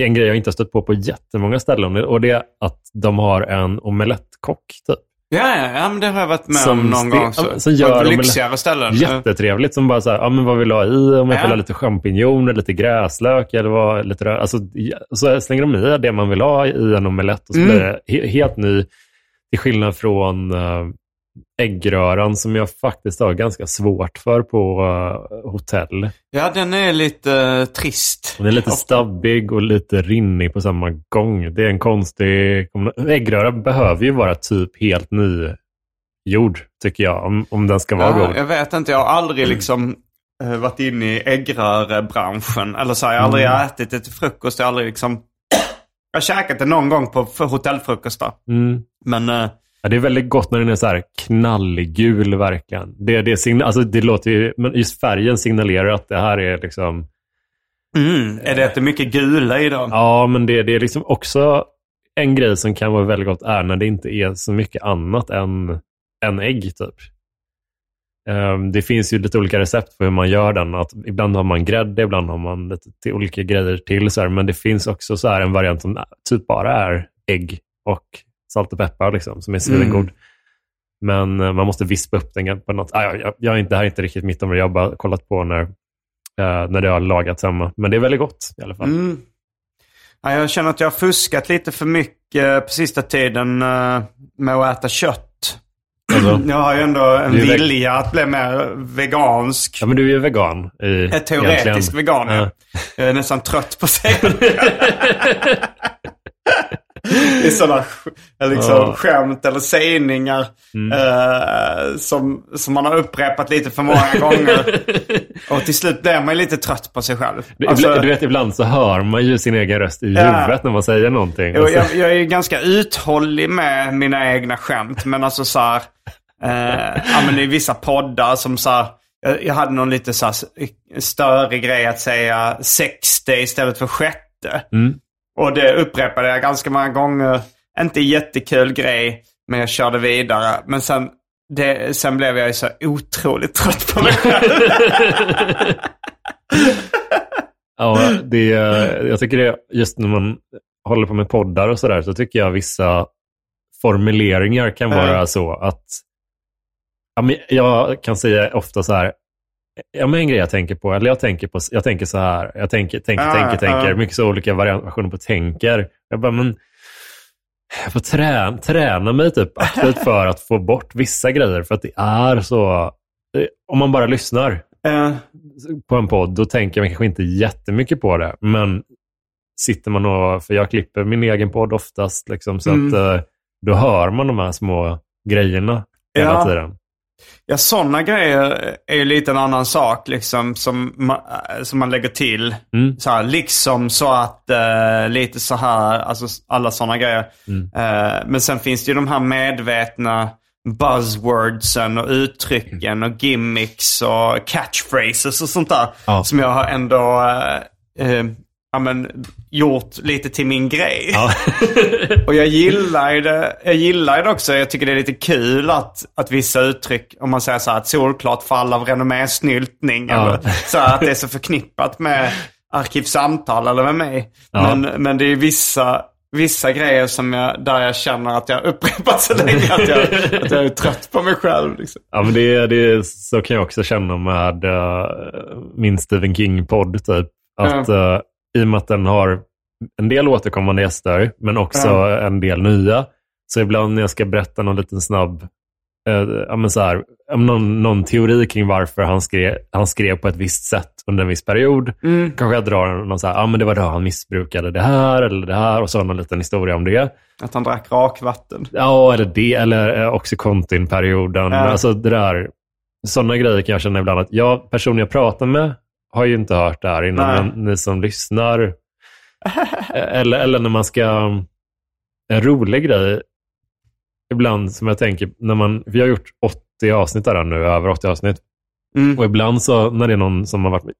en grej jag inte har stött på på jättemånga ställen. Och det är att de har en omelettkock. Typ. Ja, ja, ja, men det har jag varit med Som om någon gång. Så. som gör på lyxigare ställen. Jättetrevligt. Som bara så här, ja, men vad vill du ha i? Om jag Ja. vill ha lite champinjoner, lite gräslök eller vad, lite rö- alltså, Så slänger de i det man vill ha i en omelett och så Mm. blir det he- helt ny. Till skillnad från uh, äggröran som jag faktiskt har ganska svårt för på eh, hotell. Ja, den är lite eh, trist. Den är lite stabbig och lite rinnig på samma gång. Det är en konstig... Äggröra behöver ju vara typ helt nygjord, tycker jag, om, om den ska vara Ja, god. jag vet inte, jag har aldrig liksom eh, varit inne i äggrörebranschen. Eller så, jag har aldrig Mm. ätit det till frukost. Jag har aldrig liksom... Jag har käkat det någon gång på hotellfrukostar. Mm. Men Ja, det är väldigt gott när den är så här knallgul verkligen. Det, det, alltså, det låter ju, men just färgen signalerar att det här är liksom... mm, är det att det är mycket gula i då? Ja, men det, det är liksom också en grej som kan vara väldigt gott är när det inte är så mycket annat än, än ägg typ. Ehm, Det finns ju lite olika recept för hur man gör den. Att ibland har man grädde, ibland har man lite till olika grejer till. Så här. Men det finns också så här en variant som typ bara är ägg och salt och peppar, liksom, som är svingod. Men eh, man måste vispa upp den på något... Ah, jag, jag, jag är inte, det här är inte riktigt mitt område. Jag har bara kollat på när, eh, när det har lagats hemma. Men det är väldigt gott i alla fall. Mm. Ja, jag känner att jag har fuskat lite för mycket på sista tiden eh, med att äta kött. Alltså, <clears throat> Jag har ju ändå en vilja att bli mer vegansk. ja, men du är ju vegan. I, Är teoretisk egentligen. vegan, ja. Ja. Jag är nästan trött på att säga det. <laughs> Är sådana liksom, Ja. skämt eller sägningar eh, som, som man har upprepat lite för många gånger. <laughs> Och till slut blir man lite trött på sig själv. Du, Alltså, du vet, ibland så hör man ju sin egen röst i Ja. huvudet när man säger någonting. Alltså, jag, jag är ju ganska uthållig med mina egna skämt. Men alltså så här, eh, ja, men i vissa poddar som så här, jag, hade någon lite så här större grej att säga sexte istället för sjätte. Mm. Och det upprepade jag ganska många gånger. Inte jättekul grej, men jag körde vidare. Men sen, det, sen blev jag ju så otroligt trött på mig själv. <laughs> Ja, det, jag tycker det, just när man håller på med poddar och sådär, så tycker jag vissa formuleringar kan vara så att ja, men jag kan säga ofta så här, ja, men en grej jag tänker på, eller jag tänker, på, jag tänker så här, jag tänker, tänker, Ja, tänker, tänker, ja. mycket så olika variationer på tänker. Jag bara, men jag får träna, träna mig typ aktivt för att få bort vissa grejer, för att det är så, om man bara lyssnar, Eh, på en podd, då tänker man kanske inte jättemycket på det. Men sitter man och, för jag klipper min egen podd oftast, liksom, så Mm. att eh, då hör man de här små grejerna hela Ja. tiden. Ja, sådana grejer är ju lite en annan sak liksom som, ma- äh, som man lägger till. Mm. Så här, liksom så att eh, lite så här, alltså alla sådana grejer. Mm. Eh, men sen finns det ju de här medvetna buzzwordsen och uttrycken och gimmicks och catchphrases och sånt där. Ja. Som jag har ändå eh, eh, ja, men, gjort lite till min grej. Ja. <laughs> Och jag gillar ju det, jag gillar det också. Jag tycker det är lite kul att, att vissa uttryck, om man säger så här, ett solklart fall av renommésnyltning. Ja. Eller så här, att det är så förknippat med Arkivsamtal eller med mig. Ja. Men, men det är vissa, vissa grejer som jag, där jag känner att jag har upprepat så länge att jag, att jag är trött på mig själv. Liksom. ja, men det, det, så kan jag också känna med eh, min Stephen King-podd. Typ. Att, eh, I och med att den har en del återkommande gäster, men också Ja. en del nya. Så ibland när jag ska berätta någon liten snabb eh, ja, men så här, någon, någon teori kring varför han skrev, han skrev på ett visst sätt under en viss period. Kanske jag drar någon så här, ja men det var då han missbrukade det här eller det här och så någon liten historia om det. Att han drack rakvatten. Ja, eller det, eller eh, Oxycontin-perioden. Ja. Alltså det där, sådana grejer kan jag känna ibland att jag, personen jag pratar med har ju inte hört det här innan, Nej. men ni som lyssnar. eller, eller när man ska, en rolig grej, ibland som jag tänker, när man, vi har gjort 80 avsnitt där nu, över 80 avsnitt. Mm. Och ibland så när det är någon som har varit med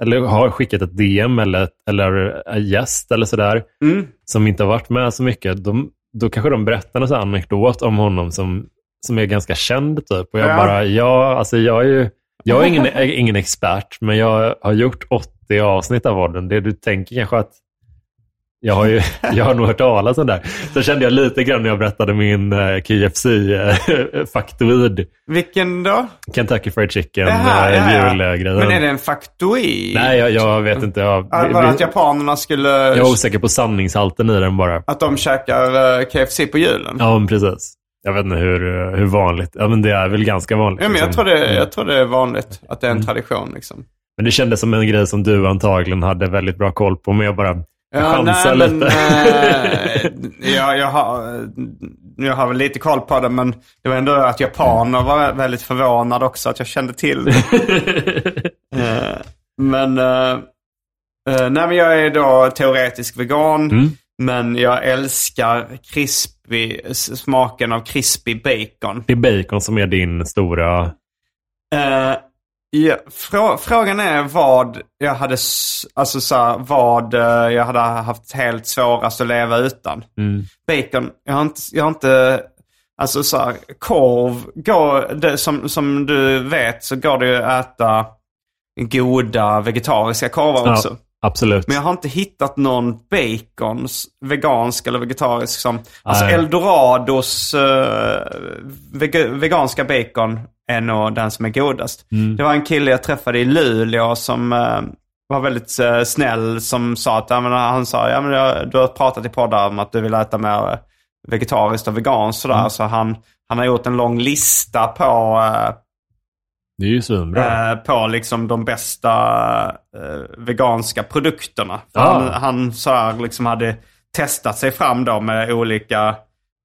eller har skickat ett DM eller, eller en gäst eller sådär, Mm. som inte har varit med så mycket, de, då kanske de berättar en anekdot om honom som, som är ganska känd. Typ. Och jag Ja. bara, ja, alltså jag är ju, jag är ingen, är ingen expert, men jag har gjort 80 avsnitt av podden. Det du tänker kanske att jag har, ju, <laughs> jag har nog hört talas om det där. Så kände jag lite grann när jag berättade min eh, KFC-faktoid. Vilken då? Kentucky Fried Chicken här, ja. julgrejen. Men är det en faktoid? Nej, jag, jag vet inte. Jag, Ja, Bara att japanerna skulle... jag är osäker på sanningshalten i den bara. Att de käkar eh, KFC på julen? Ja, precis. Jag vet inte hur, hur vanligt. Ja, men det är väl ganska vanligt. Ja, men jag, liksom. tror det, jag tror det är vanligt att det är en tradition. Liksom. Men det kändes som en grej som du antagligen hade väldigt bra koll på. Men jag bara jag chansar nej, lite. Men, eh, jag, jag, har, jag har väl lite koll på det, men det var ändå att japaner var väldigt förvånade också att jag kände till det. <laughs> Eh, men, eh, nej, men jag är då teoretisk vegan. Mm. Men jag älskar crispy, s- smaken av crispy bacon. det är bacon som är din stora... Eh, ja, frå, frågan är vad jag hade, alltså så här, vad eh, jag hade haft helt svårast att leva utan. Mm. Bacon, jag har inte, jag har inte Alltså så här, korv, går, det, som, som du vet så går det ju att äta goda vegetariska korvar också. Absolut. Men jag har inte hittat någon bacons, vegansk eller vegetarisk som... Alltså Nej. Eldorados eh, vega, veganska bacon är nog den som är godast. Mm. Det var en kille jag träffade i Luleå som eh, var väldigt eh, snäll som sa att, ja, men, han sa, ja men jag, du har pratat i poddar om att du vill äta mer eh, vegetariskt och veganskt sådär. Mm. Så han, han har gjort en lång lista på eh, Det är ju svinbra. eh, på liksom de bästa eh, veganska produkterna. Ah. Han, han så här liksom hade testat sig fram då med olika,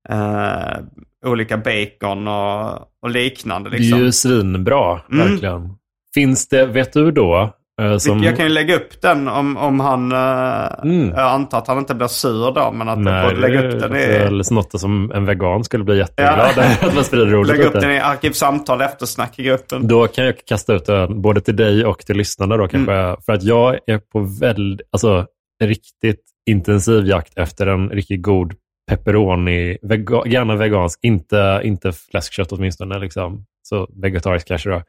eh, olika bacon och, och liknande. Det är Liksom. ju svinbra, Mm. verkligen. Finns det, vet du då, som... Jag kan ju lägga upp den om, om han... Eh, Mm. Jag antar att han inte blir sur då, men att Nej, lägga upp den det är i... väl något som en vegan skulle bli jätteglad Ja. <laughs> att man sprider ordet Lägga upp den i Arkivsamtal eftersnack i gruppen. Då kan jag kasta ut den både till dig och till lyssnarna då kanske. Mm. För att jag är på väldigt, alltså riktigt intensiv jakt efter en riktigt god pepperoni, vega, gärna vegansk, inte, inte fläskkött åtminstone, liksom. så vegetarisk kanske då.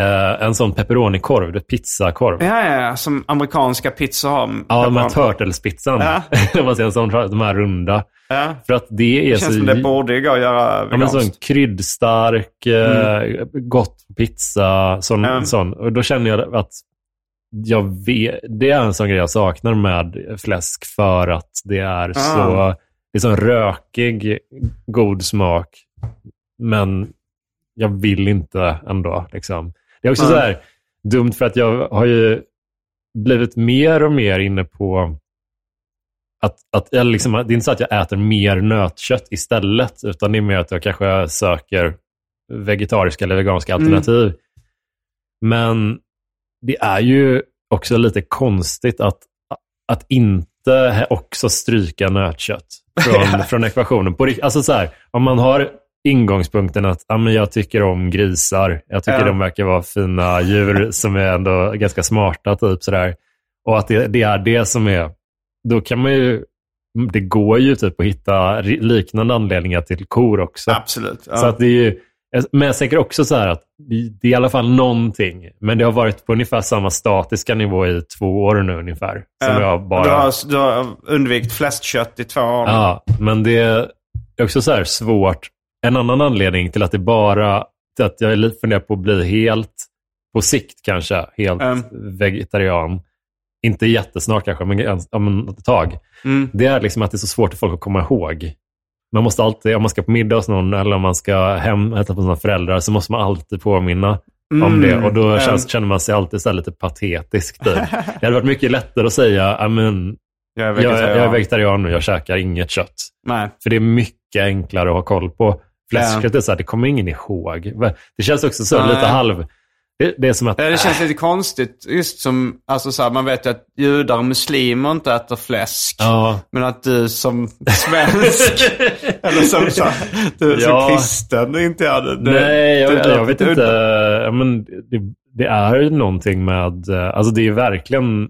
Eh, en sån pepperonikorv, pizzakorv. Ja, ja, ja, som amerikanska pizzor har. Ja, de här turtlespizzan. Ja. <laughs> Man säger en sån, de här runda. Ja. För att det är Det känns så... som det borde ju gå att göra Ja, men veganskt. sån kryddstark, eh, gott pizza, sån, Mm. sån. Och då känner jag att jag vet, det är en sån grej jag saknar med fläsk för att det är så, det är så rökig, god smak. Men jag vill inte ändå. Liksom. Det är också Mm. så här dumt för att jag har ju blivit mer och mer inne på att, att jag liksom, det är inte så att jag äter mer nötkött istället, utan det är mer att jag kanske söker vegetariska eller veganska Mm. alternativ. Men det är ju också lite konstigt att, att inte också stryka nötkött <laughs> från, från ekvationen. På, alltså så här, om man har ingångspunkten att ja, men jag tycker om grisar, jag tycker Ja. de verkar vara fina djur som är ändå ganska smarta, typ sådär. Och att det, det är det som är, då kan man ju, det går ju typ att hitta liknande anledningar till kor också. Absolut. Ja. Så att det är ju, men jag tänker också så här att det är i alla fall någonting. Men det har varit på ungefär samma statiska nivå i två år nu ungefär. Som Ja. jag bara... du, har, du har undvikit fläskkött i två år. Ja, men det är också så här svårt. En annan anledning till att det bara, att jag funderar på att bli helt, på sikt kanske, helt Mm. vegetarian. Inte jättesnart kanske, men men ett tag. Mm. Det är liksom att det är så svårt för folk att komma ihåg. Man måste alltid, om man ska på middag hos någon eller om man ska hem och äta på sina föräldrar så måste man alltid påminna om Mm. det. Och då Mm. känns, känner man sig alltid så lite patetisk. Typ. <laughs> Det hade varit mycket lättare att säga, "Ja, men, Jag är jag, jag är vegetarian nu, jag käkar inget kött. Nej. För det är mycket enklare att ha koll på. Fläskkött är så här, det kommer ingen ihåg. Det känns också så Nej. lite halv... Det, det är som att... Ja, det känns lite konstigt. Just som, alltså så här, man vet ju att judar och muslimer inte äter fläsk. Ja, Men att du som svensk, <laughs> eller som så, här, du som Ja. kristen inte gör det. det Nej, jag, det jag, låter vet inte. Ja, men det, det är någonting med... eh, Alltså det är verkligen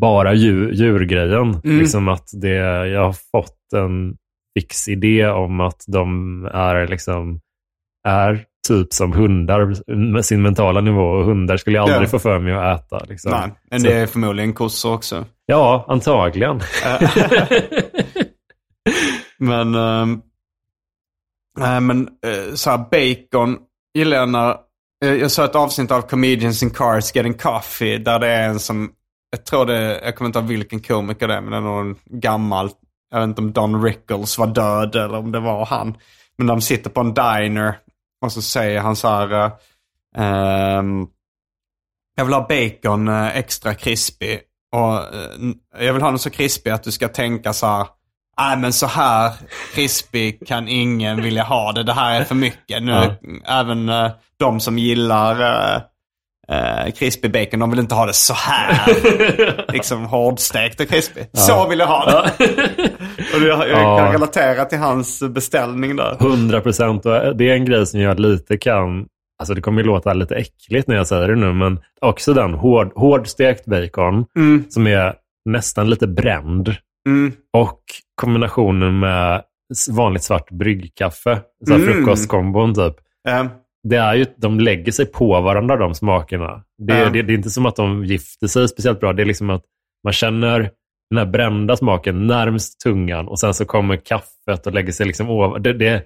bara djur, djurgrejen. Mm. Liksom att det, jag har fått en fix idé om att de är liksom är typ som hundar med sin mentala nivå. Och hundar skulle jag aldrig Ja. få för mig att äta. Liksom. Nej, men det är förmodligen kossor också. Ja, antagligen. <laughs> Men, nej, men uh, så här, bacon gillar jag när... eh, jag såg ett avsnitt av Comedians in Cars Getting Coffee där det är en som... Jag tror det jag kommer inte ihåg vilken komiker det är, men det är någon gammal... Jag vet inte om Don Rickles var död eller om det var han. Men de sitter på en diner och så säger han så här... ehm, jag vill ha bacon eh, extra krispig. Och eh, jag vill ha den så krispig att du ska tänka så här. Nej men så här krispig kan ingen vilja ha det. Det här är för mycket. Nu, Ja. Även eh, de som gillar uh, uh, krispig bacon, de vill inte ha det så här. <laughs> liksom hårdstekt och krispig. Så vill jag ha det. <laughs> och jag, jag Ja. kan relatera till hans beställning där. 100 procent. Det är en grej som jag lite kan... Alltså det kommer ju låta lite äckligt när jag säger det nu, men också den hård, hårdstekt bacon Mm, som är nästan lite bränd. mm, Och kombinationen med vanligt svart bryggkaffe. Så här Mm. frukostkombon typ. Eh, Det är ju, de lägger sig på varandra de smakerna. Det, Ja. det, det är inte som att de gifter sig speciellt bra. Det är liksom att man känner den här brända smaken närmst tungan och sen så kommer kaffet och lägger sig liksom över. Det, det,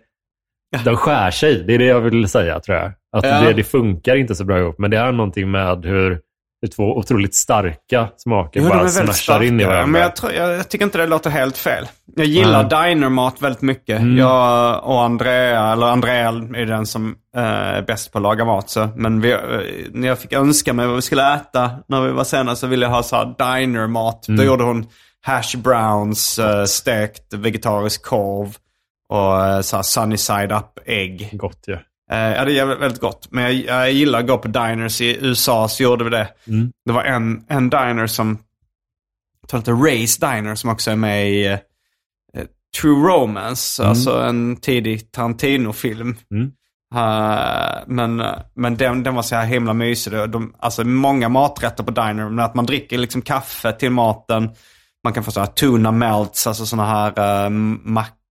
de skär sig. Det är det jag vill säga tror jag. Att Ja. det, det funkar inte så bra ihop. Men det är någonting med hur, hur två otroligt starka smaker Jo, bara är smashar in i varandra. Men jag, tror, jag, jag tycker inte det låter helt fel. Jag gillar dinermat väldigt mycket. Mm. Jag och Andrea, eller Andrea är den som eh, är bäst på att laga mat. Så. Men vi, eh, när jag fick önska mig vad vi skulle äta när vi var sena så ville jag ha så här dinermat. Mm. Då gjorde hon hash browns, eh, stekt vegetarisk korv och eh, så sunny side up ägg. Gott ju. Eh, ja, det är väldigt, gott. Men jag, jag gillar att gå på diners. I USA så gjorde vi det. Mm. Det var en, en diner som, jag tror att det är Race Diner som också är med i eh, True Romance. Alltså en tidig Tarantino-film. Mm. Eh, men men den, den var så här himla mysig. De, alltså många maträtter på diner. Men att man dricker liksom kaffe till maten. Man kan få så här tuna melts, alltså sådana här uh,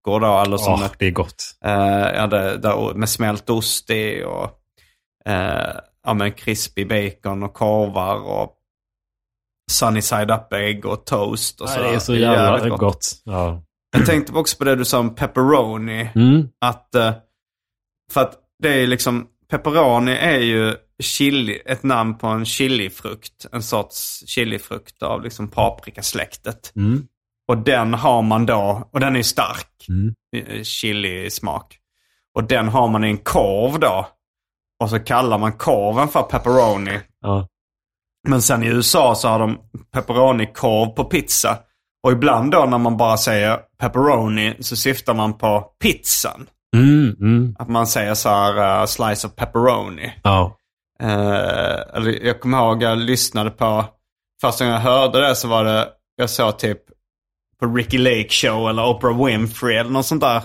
mackor då. Eller som ett det är gott. Eh, ja, det, där, med smält ost i och uh, ja, men crispy bacon och korvar och sunny side up ägg och toast. Och Nej, så. det är så Det jävla jävligt gott. Ja. Jag tänkte också på det du sa om pepperoni. Mm. Att, eh, för att det är liksom, pepperoni är ju chili, ett namn på en chilifrukt. En sorts chilifrukt av liksom paprikasläktet. Mm. Och den har man då, och den är stark. Mm. eh, Chili-smak. Och den har man i en korv då. Och så kallar man korven för pepperoni. Ja. Men sen i USA så har de pepperoni-korv på pizza. Och ibland då när man bara säger pepperoni så syftar man på pizzan. Mm, mm. Att man säger så här uh, slice of pepperoni. Ja. Eller jag kommer ihåg jag lyssnade på, första gången jag hörde det så var det, jag såg typ på Ricky Lake Show eller Oprah Winfrey eller något sånt där.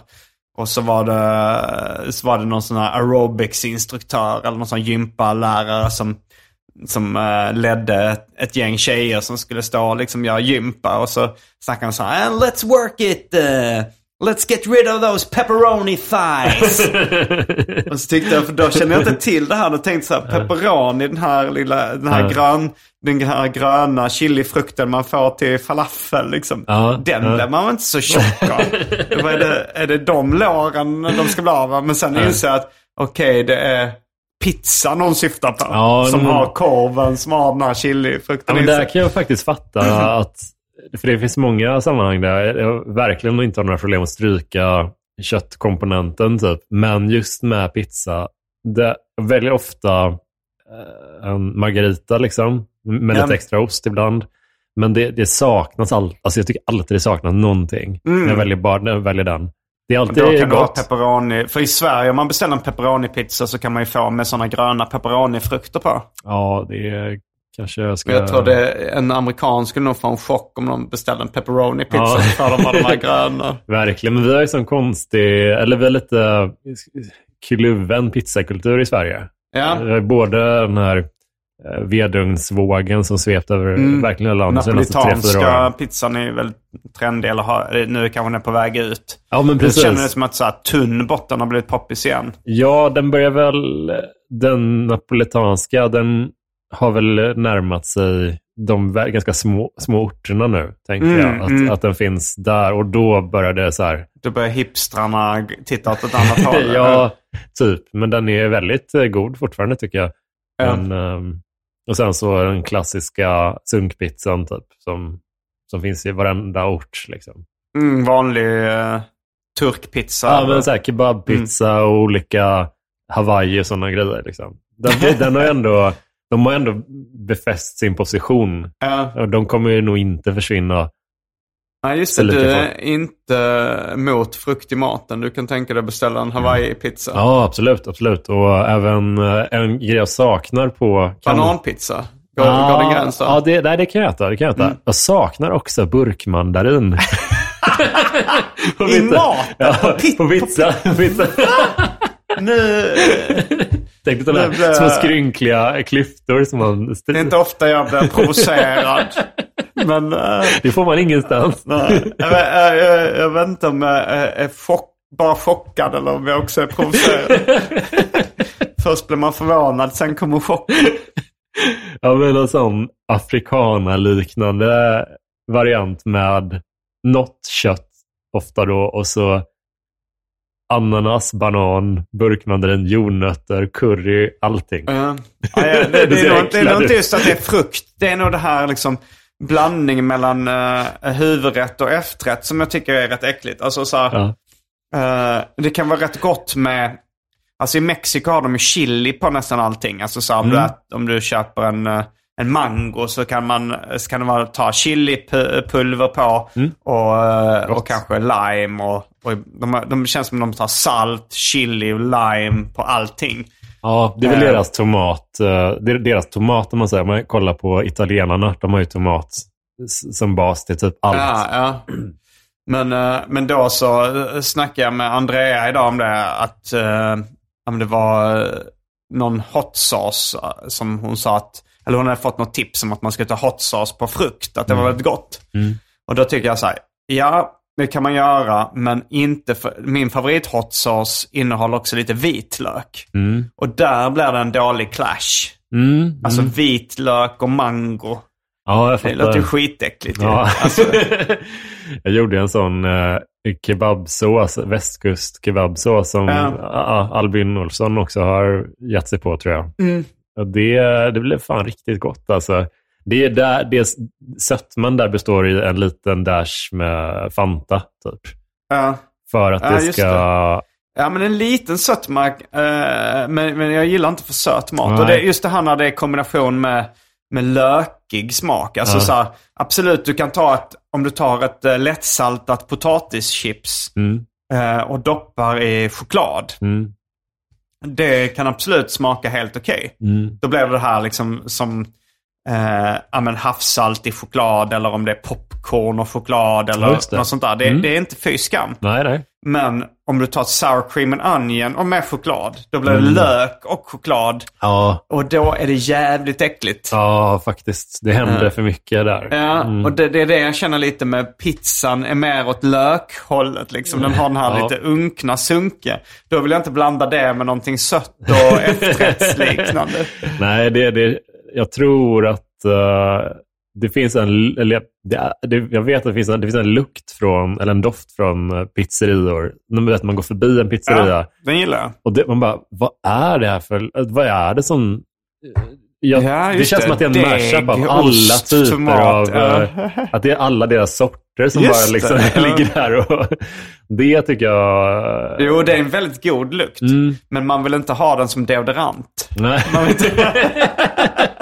Och så var det, så var det någon sån här aerobics-instruktör eller någon sån gympalärare som, som eh, ledde ett, ett gäng tjejer som skulle stå och liksom göra gympa. Och så snackade han så här, "And let's work it, eh let's get rid of those pepperoni thighs. <laughs> Och så tyckte jag, för då kände jag inte till det här. Då tänkte jag så här, pepperoni, den här lilla, den här, Ja. grön, den här gröna chilifrukten man får till falafel liksom. Ja, Den ja. blir man väl inte så tjock av. Är, det, är det de låren de ska bli av? Men sen inser jag att okej, det är pizza någon syftar på. Ja, som men- har korven som har den här Ja, chilifrukten men i där kan jag faktiskt fatta <clears throat> att, för det finns många sammanhang där jag verkligen inte har några problem att stryka köttkomponenten typ. Men just med pizza, det, jag väljer ofta eh, en margarita liksom, med Ja. lite extra ost ibland. Men det, det saknas allt. Alltså jag tycker alltid det saknas någonting. När jag väljer, bara, när jag väljer den. Det är alltid Då kan du ha gott. pepperoni. För i Sverige om man beställer en pepperoni-pizza så kan man ju få med sådana gröna pepperoni-frukter på. Ja, det är, kanske jag ska... Jag tror det, en amerikan skulle nog få en chock om de beställde en pepperoni-pizza Ja. så får de här <laughs> gröna. Verkligen, men vi har ju sån konstig, eller vi har lite kluven pizzakultur i Sverige. Ja. Både den här eh, vedugnsvågen som svept över verkligen hela landet de senaste tre, fyra Mm. Åren. pizzan är väldigt trendig, eller har, nu kanske den är på väg ut. Ja, men Det känner det precis. som att så här, tunn botten har blivit poppis igen. Ja, den börjar väl, den napolitanska, den har väl närmat sig de ganska små, små orterna nu, tänker Mm, jag. Att, mm. att den finns där och då börjar det så här, Då börjar hipstrarna titta åt ett annat håll. <laughs> ja, typ. Men den är väldigt eh, god fortfarande tycker jag. Ja. Men, ehm, och sen så den klassiska sunkpizzan typ, som, som finns i varenda ort. Liksom. Mm, vanlig uh, turkpizza. Ja, men så här, kebabpizza och olika Hawaii och sådana grejer. Liksom. Den, den har ändå, de har ändå befäst sin position. Ja. Och De kommer ju nog inte försvinna. Nej, just det. Du är inte mot frukt i maten. Du kan tänka dig att beställa en Hawaii-pizza. Ja, absolut. absolut. Och även eh, en grej jag saknar på... kan- Bananpizza. Går, går den gränsen? Ja, det, nej, det kan jag äta. Det kan jag, äta. Mm. jag saknar också burkmandarin. <laughs> I maten? Ja, på pizza. På pizza. <laughs> Nu... Tänk sådana Nu blir här små skrynkliga klyftor som man... Det är inte ofta jag blir provocerad. <laughs> Men... eh, Det får man ingenstans. nej, jag, jag, jag, jag vet inte om jag är, chock, bara chockad eller om jag också är provocerad. <laughs> Först blir man förvånad, sen kommer chocken. Ja, men en sån afrikana-liknande variant med något kött ofta då och så ananas, banan, burkmandarin, jordnötter, curry, allting. Ja. <laughs> Ja, det, det, Det är nog, det är äcklad nog inte just att det är frukt. Det är nog det här liksom blandningen mellan uh, huvudrätt och efterrätt som jag tycker är rätt äckligt. Alltså så här, eh, det kan vara rätt gott med... Alltså i Mexiko har de ju chili på nästan allting. Alltså så här, om, du, ät, om du köper en, eh, en mango så kan, man, så kan vara ta chilipulver på och, eh, och kanske lime. Och, och de, de känns som de tar salt, chili och lime på allting. Ja, det är väl Eh. deras tomat. eh, Det är deras tomat om man säger. Om man kollar på italienarna, de har ju tomat som bas till typ allt. Ja, ja. Men, men då så snackade jag med Andrea idag om det. Att om det var någon hot sauce som hon sa att, eller hon hade fått något tips om att man skulle ta hot sauce på frukt. Att det var väldigt gott. Och då tycker jag så här, ja det kan man göra men inte för, min favorit hot sauce innehåller också lite vitlök. Och där blir det en dålig clash. Mm, Alltså vitlök och mango. ja jag Det låter ju. Ja. Alltså, <laughs> jag gjorde en sån eh, kebabsås, västkust kebabsås som ja. Albin Olsson också har gett sig på tror jag. Mm. Och det, det blev fan riktigt gott alltså. Det är där, det sötman där består i en liten dash med Fanta typ. ja. För att Ja, det ska... det. Ja, men en liten sötmak. Eh, men, men jag gillar inte för söt mat. Nej. Och det, just det här när det är kombination med, med lökig smak. Alltså Ja. så här, absolut, du kan ta ett, om du tar ett uh, lättsaltat potatischips Mm, eh, och doppar i choklad. mm, Det kan absolut smaka helt okej. mm. Då blir det det här liksom som eh, ja, men havssalt i choklad eller om det är popcorn och choklad eller något sånt där. Det, Mm. det är inte fy skam. Nej, nej. Men om du tar sour cream and onion och med choklad, då blir det Mm. lök och choklad. Ja, Och då är det jävligt äckligt. ja faktiskt. Det hände Ja. för mycket där. Ja, Mm. och det, det är det jag känner lite med pizzan är mer åt lökhållet. Liksom. Den har den här Ja. lite unkna sunke. Då vill jag inte blanda det med någonting sött och <laughs> efterrättsliknande. Nej, det, det, jag tror att eh, det finns en, eller det, det, jag vet att det finns, en, det finns en lukt från, eller en doft från eh, pizzerior. När man, vet, man går förbi en pizzeria Ja, den gillar jag. och det, man bara, vad är det här för, eh, vad är det som... Jag, Ja, det känns som att det är en Deg, mashup av ost, alla typer tomat, av... ja. eh, Att det är alla deras sorter som Just bara liksom det, <laughs> ligger där. Och, det tycker jag... Jo, det är en väldigt god lukt. Mm. Men man vill inte ha den som deodorant. Nej. <laughs>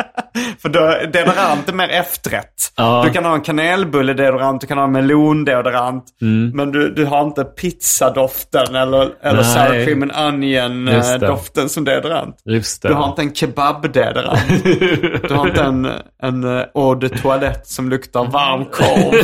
För deodorant är mer efterrätt. Ja. Du kan ha en kanelbulle-deodorant, du kan ha en melon-deodorant. Men du, du har inte pizzadoften eller, eller Mm. Sour cream and onion-doften som deodorant. Just det. Du har inte en kebab-deodorant. Du har inte en, en uh, eau de toilette som luktar varm korv. <laughs>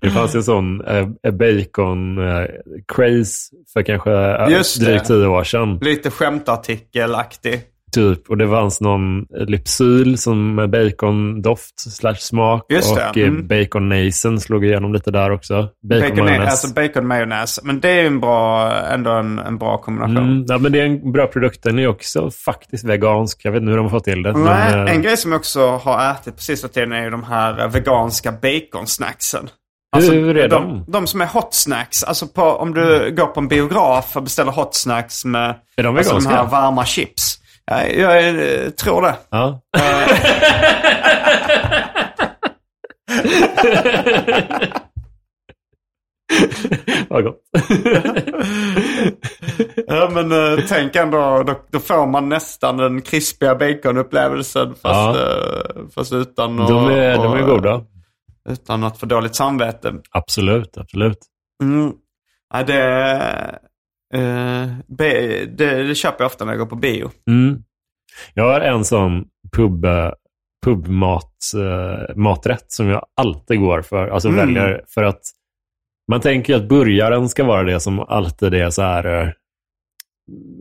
Det fanns en sån eh, bacon-craze för kanske eh, drygt tio år sedan. Lite skämtartikelaktig. Typ. Och det fanns någon Lypsyl som med bacondoft slash smak. Just det, och eh, mm. bacon Nason slog igenom lite där också. Bacon, Bacon, majonnäs. alltså bacon majonnäs. Men det är en bra, ändå en, en bra kombination. Mm, ja, men det är en bra produkt. Den är också faktiskt vegansk. Jag vet inte hur de har fått till det. Nej, men, eh, en grej som jag också har ätit på sista tiden är de här eh, veganska baconsnacksen. Alltså, Hur är de? de? De som är hot snacks. Alltså på, om du går på en biograf och beställer hot snacks med Är de alltså de här varma chips. Ja, jag eh, tror det. Ja. <laughs> Vad gott. <laughs> Ja, men eh, tänk ändå, då, då får man nästan den krispiga baconupplevelsen fast, Ja. eh, fast utan, att- De är, de är goda. utan att få dåligt samvete. Absolut, absolut. Mm. Ja, det, be, det, det köper jag ofta när jag går på bio. Mm. Jag har en sån pub, eh, pubmat, eh, maträtt som jag alltid går för. Alltså Mm. väljer för att man tänker ju att burgaren ska vara det som alltid är så här.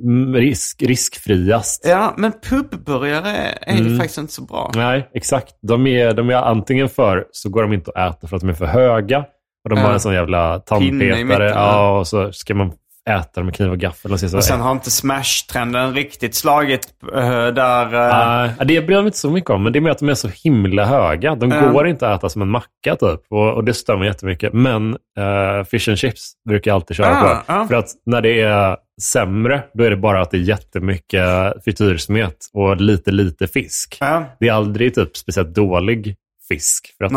mm, risk, riskfriast. Ja, men pubburgare är Mm. faktiskt inte så bra. Nej, exakt. De är, de är antingen för, så går de inte att äta för att de är för höga. Och de Ja. har en sån jävla tandpetare. Ja, och så ska man äta med kniv och gaffel. Och, så, Och sen har inte Smash-trenden riktigt slagit eh, där... eh, Nej, det bryr jag mig inte så mycket om, men det är mer att de är så himla höga. De Ja. går inte att äta som en macka typ. Och, och det stör mig jättemycket. Men uh, fish and chips brukar jag alltid köra Ah, på. För att när det är sämre, då är det bara att det är jättemycket frityrsmet och lite, lite fisk. Det är aldrig typ speciellt dålig fisk. För att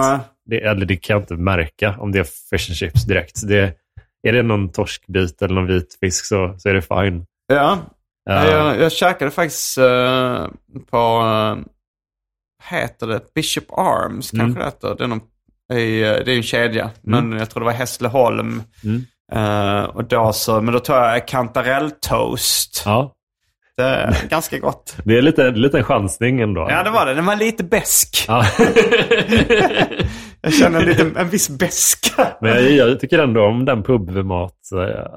det, eller det kan jag inte märka om det är fish and chips direkt. Det, är det någon torskbit eller någon vit fisk så, så är det fine. Ja, Ja. Jag, jag käkade faktiskt eh, på, uh, heter det Bishop Arms kanske Mm. det heter. Det är, någon, i, det är en kedja, men jag tror det var Hässleholm. Mm. Eh, och då så, men då tar jag kantarelltoast. ja. Det är ganska gott. <laughs> Det är lite, lite en chansning ändå. Ja, det var det. Den var lite besk. Ja. <laughs> Jag känner en, liten, en viss beska. Men jag, jag tycker ändå om den pubmat,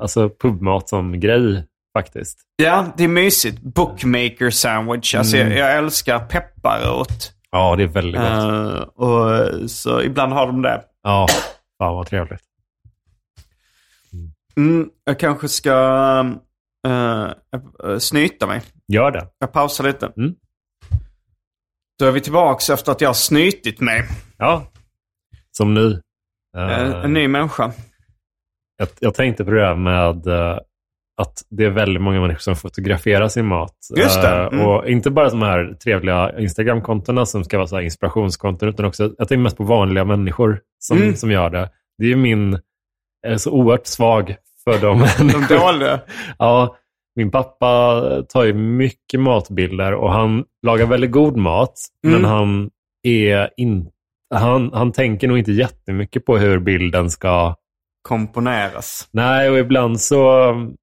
alltså pubmat som grej faktiskt. Ja, det är mysigt. Bookmaker sandwich. Alltså, Mm. jag, jag älskar pepparrot. Ja, det är väldigt gott. Eh, och så ibland har de det. Ja, fan vad trevligt. Mm, jag kanske ska uh, snyta mig. Gör det. Jag pausar lite. Mm. Då är vi tillbaka efter att jag har snytit mig. Ja, som. En, Eh, en ny människa. jag, jag tänkte på det här med eh, att det är väldigt många människor som fotograferar sin mat. Just det. Eh, Mm. Och inte bara de här trevliga Instagram-kontona som ska vara så inspirationskonton, utan också, jag tänker mest på vanliga människor som, Mm. som gör det. Det är ju min, jag är så oerhört svag för dem. <laughs> De dåliga. <laughs> Ja, min pappa tar ju mycket matbilder och han lagar väldigt god mat. Mm. Men han, är in, han, han tänker nog inte jättemycket på hur bilden ska... Komponeras. Nej, och ibland så um,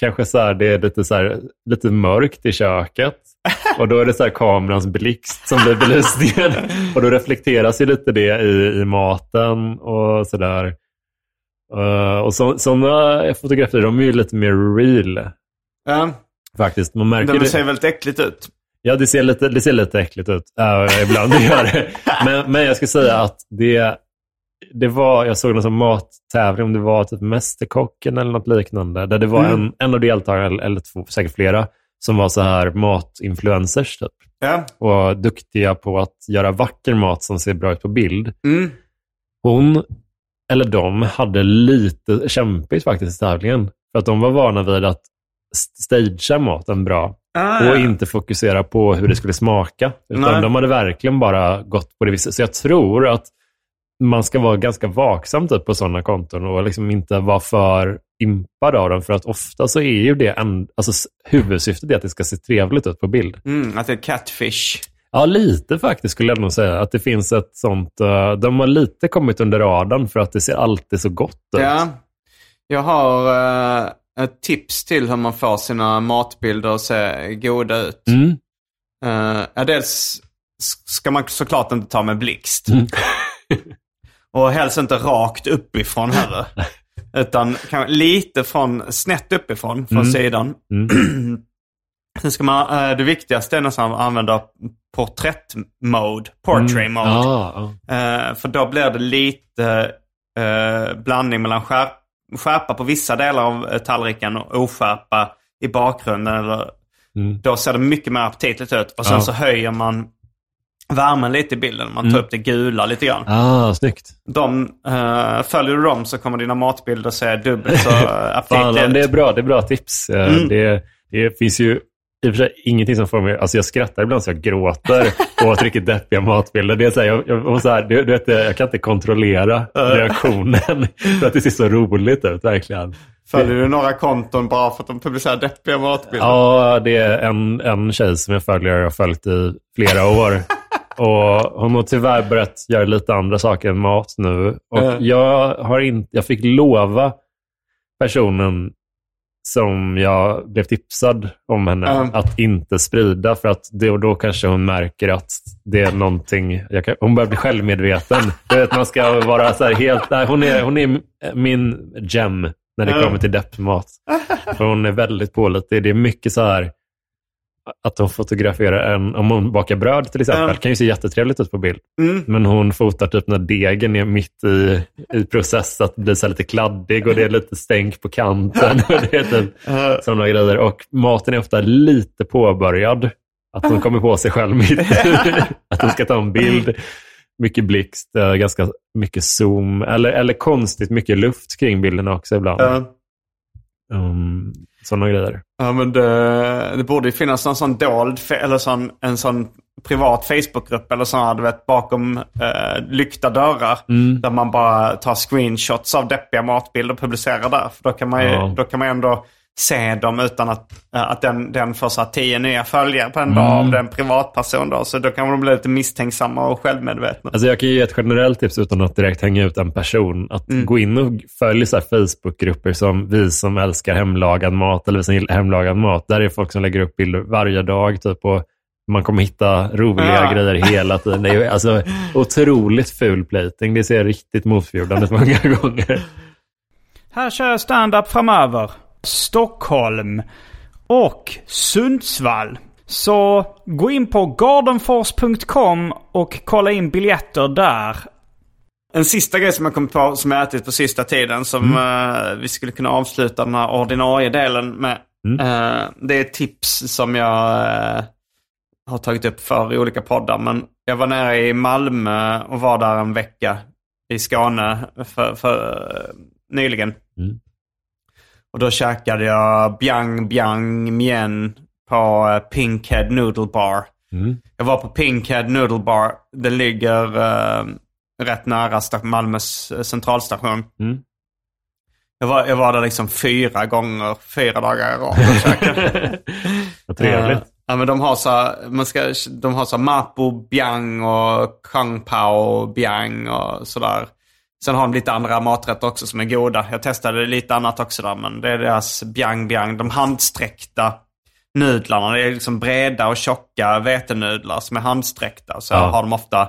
kanske så här, det är lite, så här, lite mörkt i köket. <laughs> Och då är det så här kamerans blixt som blir belysningen. och då reflekteras ju lite det i, i maten och sådär. Uh, och så, sådana fotografier, de är ju lite mer real. Ja, Faktiskt. Man märker det det. ser väldigt äckligt ut. Ja, det ser lite, det ser lite äckligt ut. Uh, ibland det gör det. Men, men jag skulle säga att det, det var, jag såg någon mattävling, om det var typ Mästerkocken eller något liknande, där det var Mm. en, en av deltagarna, eller, två, säkert flera, som var så här matinfluencers typ. Ja. Och duktiga på att göra vacker mat som ser bra ut på bild. Mm. Hon, eller de, hade lite kämpigt faktiskt i tävlingen. För att de var vana vid att st- stagea maten bra Ah, och inte fokusera på hur det skulle smaka. Utan Nej. de hade verkligen bara gått på det viset. Så jag tror att man ska vara ganska vaksam typ, på sådana konton och liksom inte vara för impad av dem. För att ofta så är ju det en, alltså, huvudsyftet är att det ska se trevligt ut på bild. Mm, att det är catfish. Ja, lite faktiskt skulle jag nog säga. Att det finns ett sånt... eh, de har lite kommit under radarn för att det ser alltid så gott ut. Ja. Jag har eh, ett tips till hur man får sina matbilder att se goda ut. Mm. Uh, dels ska man såklart inte ta med blixt. Mm. <laughs> Och helst inte rakt uppifrån heller. <laughs> Utan kan, lite från, snett uppifrån, från Mm. sidan. Mm. <clears throat> Sen ska man, eh, det viktigaste är nästan att använda porträtt-mode, portrait mode. Ja, ja. Eh, för då blir det lite blandning mellan skär, skärpa på vissa delar av eh, tallriken och oskärpa i bakgrunden. Eller, Mm. Då ser det mycket mer aptitligt ut. Och sen Ja. så höjer man värmen lite i bilden. Man tar Mm. upp det gula lite grann. Ah, snyggt. De, eh, följer du dem så kommer dina matbilder se dubbelt så eh, <laughs> aptitliga det är ut. bra, det är bra tips. Mm. Det, det finns ju i och för sig ingenting som får mig... Alltså jag skrattar ibland så jag gråter åt riktigt deppiga matbilder. Det är så här, jag, jag, och så här, du, du vet, jag kan inte kontrollera reaktionen <laughs> för att det ser så roligt ut, verkligen. Följer du några konton bara för att de publicerar deppiga matbilder? Ja, det är en, en tjej som jag följer och har följt i flera år. Och hon har tyvärr börjat göra lite andra saker än mat nu. Och jag, har inte, jag fick lova personen som jag blev tipsad om henne Mm. att inte sprida. För att det, och då kanske hon märker att det är någonting... Kan, hon börjar bli självmedveten. <laughs> Du vet, man ska vara så helt... Nej, hon, är, hon är min gem när det Ja. kommer till deppmat. <laughs> För hon är väldigt pålitlig. Det är mycket så här att hon fotograferar en, om hon bakar bröd till exempel, Ja. kan ju se jättetrevligt ut på bild. Mm. Men hon fotar typ när degen är mitt i, i process, att blir så lite kladdig och det är lite stänk på kanten. och <laughs> det är typ sådana grejer. Och maten är ofta lite påbörjad. Att hon kommer på sig själv mitt. <laughs> Att hon ska ta en bild. Mycket blixt, eh, ganska mycket zoom. Eller, eller konstigt mycket luft kring bilderna också ibland. Um, sådana grejer. Ja, men det, det borde ju finnas någon sån dold, eller sån, en sån privat Facebookgrupp eller sån, du vet, bakom eh, lyckta dörrar. Där man bara tar screenshots av deppiga matbilder och publicerar där. För då kan man ju, Ja. då kan man ändå se dem utan att, eh, att den, den får så tio nya följare på en dag om det är en privatperson. Då. Så då kan de bli lite misstänksamma och självmedvetna. Alltså jag kan ge ett generellt tips utan att direkt hänga ut en person. Att gå in och följa så Facebookgrupper som vi som älskar hemlagad mat eller vi som gillar hemlagad mat. Där är folk som lägger upp bilder varje dag. Typ, och man kommer hitta roliga Ja. grejer hela tiden. Det är alltså otroligt ful plating. Det ser riktigt motbjudande ut många <laughs> gånger. Här kör jag stand-up framöver. Stockholm och Sundsvall. Så gå in på gardenfors.com och kolla in biljetter där. En sista grej som jag kommit på som jag ätit på sista tiden som eh, vi skulle kunna avsluta den här ordinarie delen med. Eh, det är tips som jag eh, har tagit upp för i olika poddar. Men jag var nere i Malmö och var där en vecka i Skåne för, för, nyligen. Mm. Och då käkade jag Biang Biang Mien på eh, Pinkhead Noodle Bar. Mm. Jag var på Pinkhead Noodle Bar. Det ligger eh, rätt nära Malmös eh, centralstation. Mm. Jag, var, jag var där liksom fyra gånger, fyra dagar i rad. <laughs> Vad trevligt. Eh, ja, men de har så här, man ska, de har så här Mapo Biang och Kang Pao Biang och sådär. Sen har de lite andra maträtter också som är goda. Jag testade lite annat också där, men det är deras Biang Biang. De handsträckta nudlarna. Det är liksom breda och tjocka vetenudlar som är handsträckta. Så Ja. har de ofta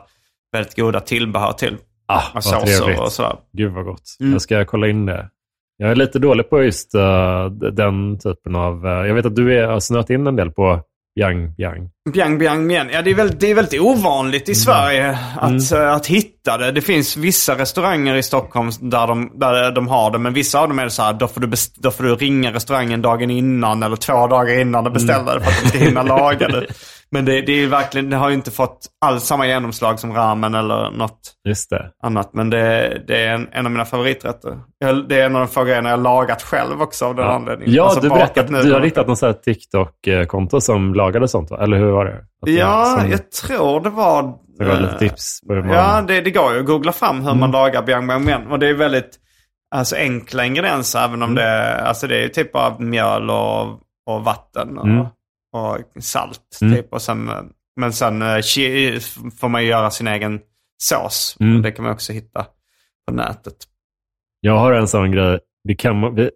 väldigt goda tillbehör till. Ah, Och vad såser trevligt. och sådär. Gud vad gott. Mm. Jag ska kolla in det. Jag är lite dålig på just d- den typen av... eh, jag vet att du är, har snöat in en del på Yang Yang. Biang Biang Mien. Ja, det är väldigt, det är väldigt ovanligt i Sverige att, eh, att hitta det. Det finns vissa restauranger i Stockholm där de, där de har det. Men vissa av dem är det så här, då får, du då får du ringa restaurangen dagen innan eller två dagar innan och beställa det för att de ska hinna laga det. <laughs> Men det, det, är verkligen, det har ju inte fått alls samma genomslag som ramen eller något annat. Men det, det är en, en av mina favoriträtter. Jag, det är en av de få grejerna jag lagat själv också av den anledningen. Ja, Alltså du berättade att du har hittat här TikTok-konto som lagade sånt, va? eller hur var det? Att Ja, som, jag tror det var... det var eh, lite tips på hur man... Ja, det, det går ju att googla fram hur man lagar biang biang men. Och det är väldigt alltså, enkla ingredienser även om det, alltså, det är typ av mjöl och, och vatten och, Mm. Och salt. Mm. Typ. Och sen, men sen eh, får man ju göra sin egen sås. Mm. Och det kan man också hitta på nätet. Jag har en sån grej. Det, kan man, <laughs> det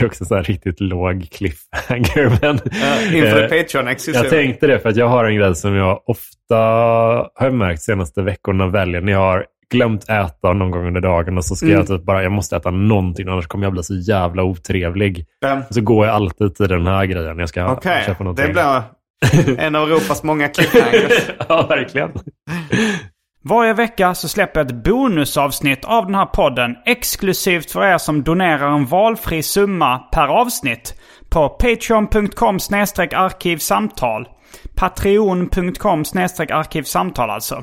är också så här riktigt låg cliffhanger. <laughs> Men, Uh, inför eh, patreon exklusiva Jag tänkte det, för att jag har en grej som jag ofta har märkt senaste veckorna väljer. Jag har glömt äta någon gång under dagen och så ska Mm. jag typ bara, jag måste äta någonting annars kommer jag bli så jävla otrevlig. Ja. Så går jag alltid till den här grejen. Jag ska Okej, köpa någonting. det blir en av Europas många cliffhangers. <laughs> ja, verkligen. Varje vecka så släpper jag ett bonusavsnitt av den här podden exklusivt för er som donerar en valfri summa per avsnitt på patreon.com arkivsamtal. Patreon.com arkivsamtal alltså.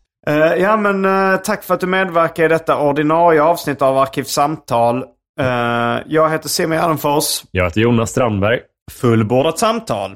Eh, ja, men eh, tack för att du medverkar i detta ordinarie avsnitt av Arkivsamtal. Eh, jag heter Simon Gärdenfors. Jag heter Jonas Strandberg. Fullbordat samtal.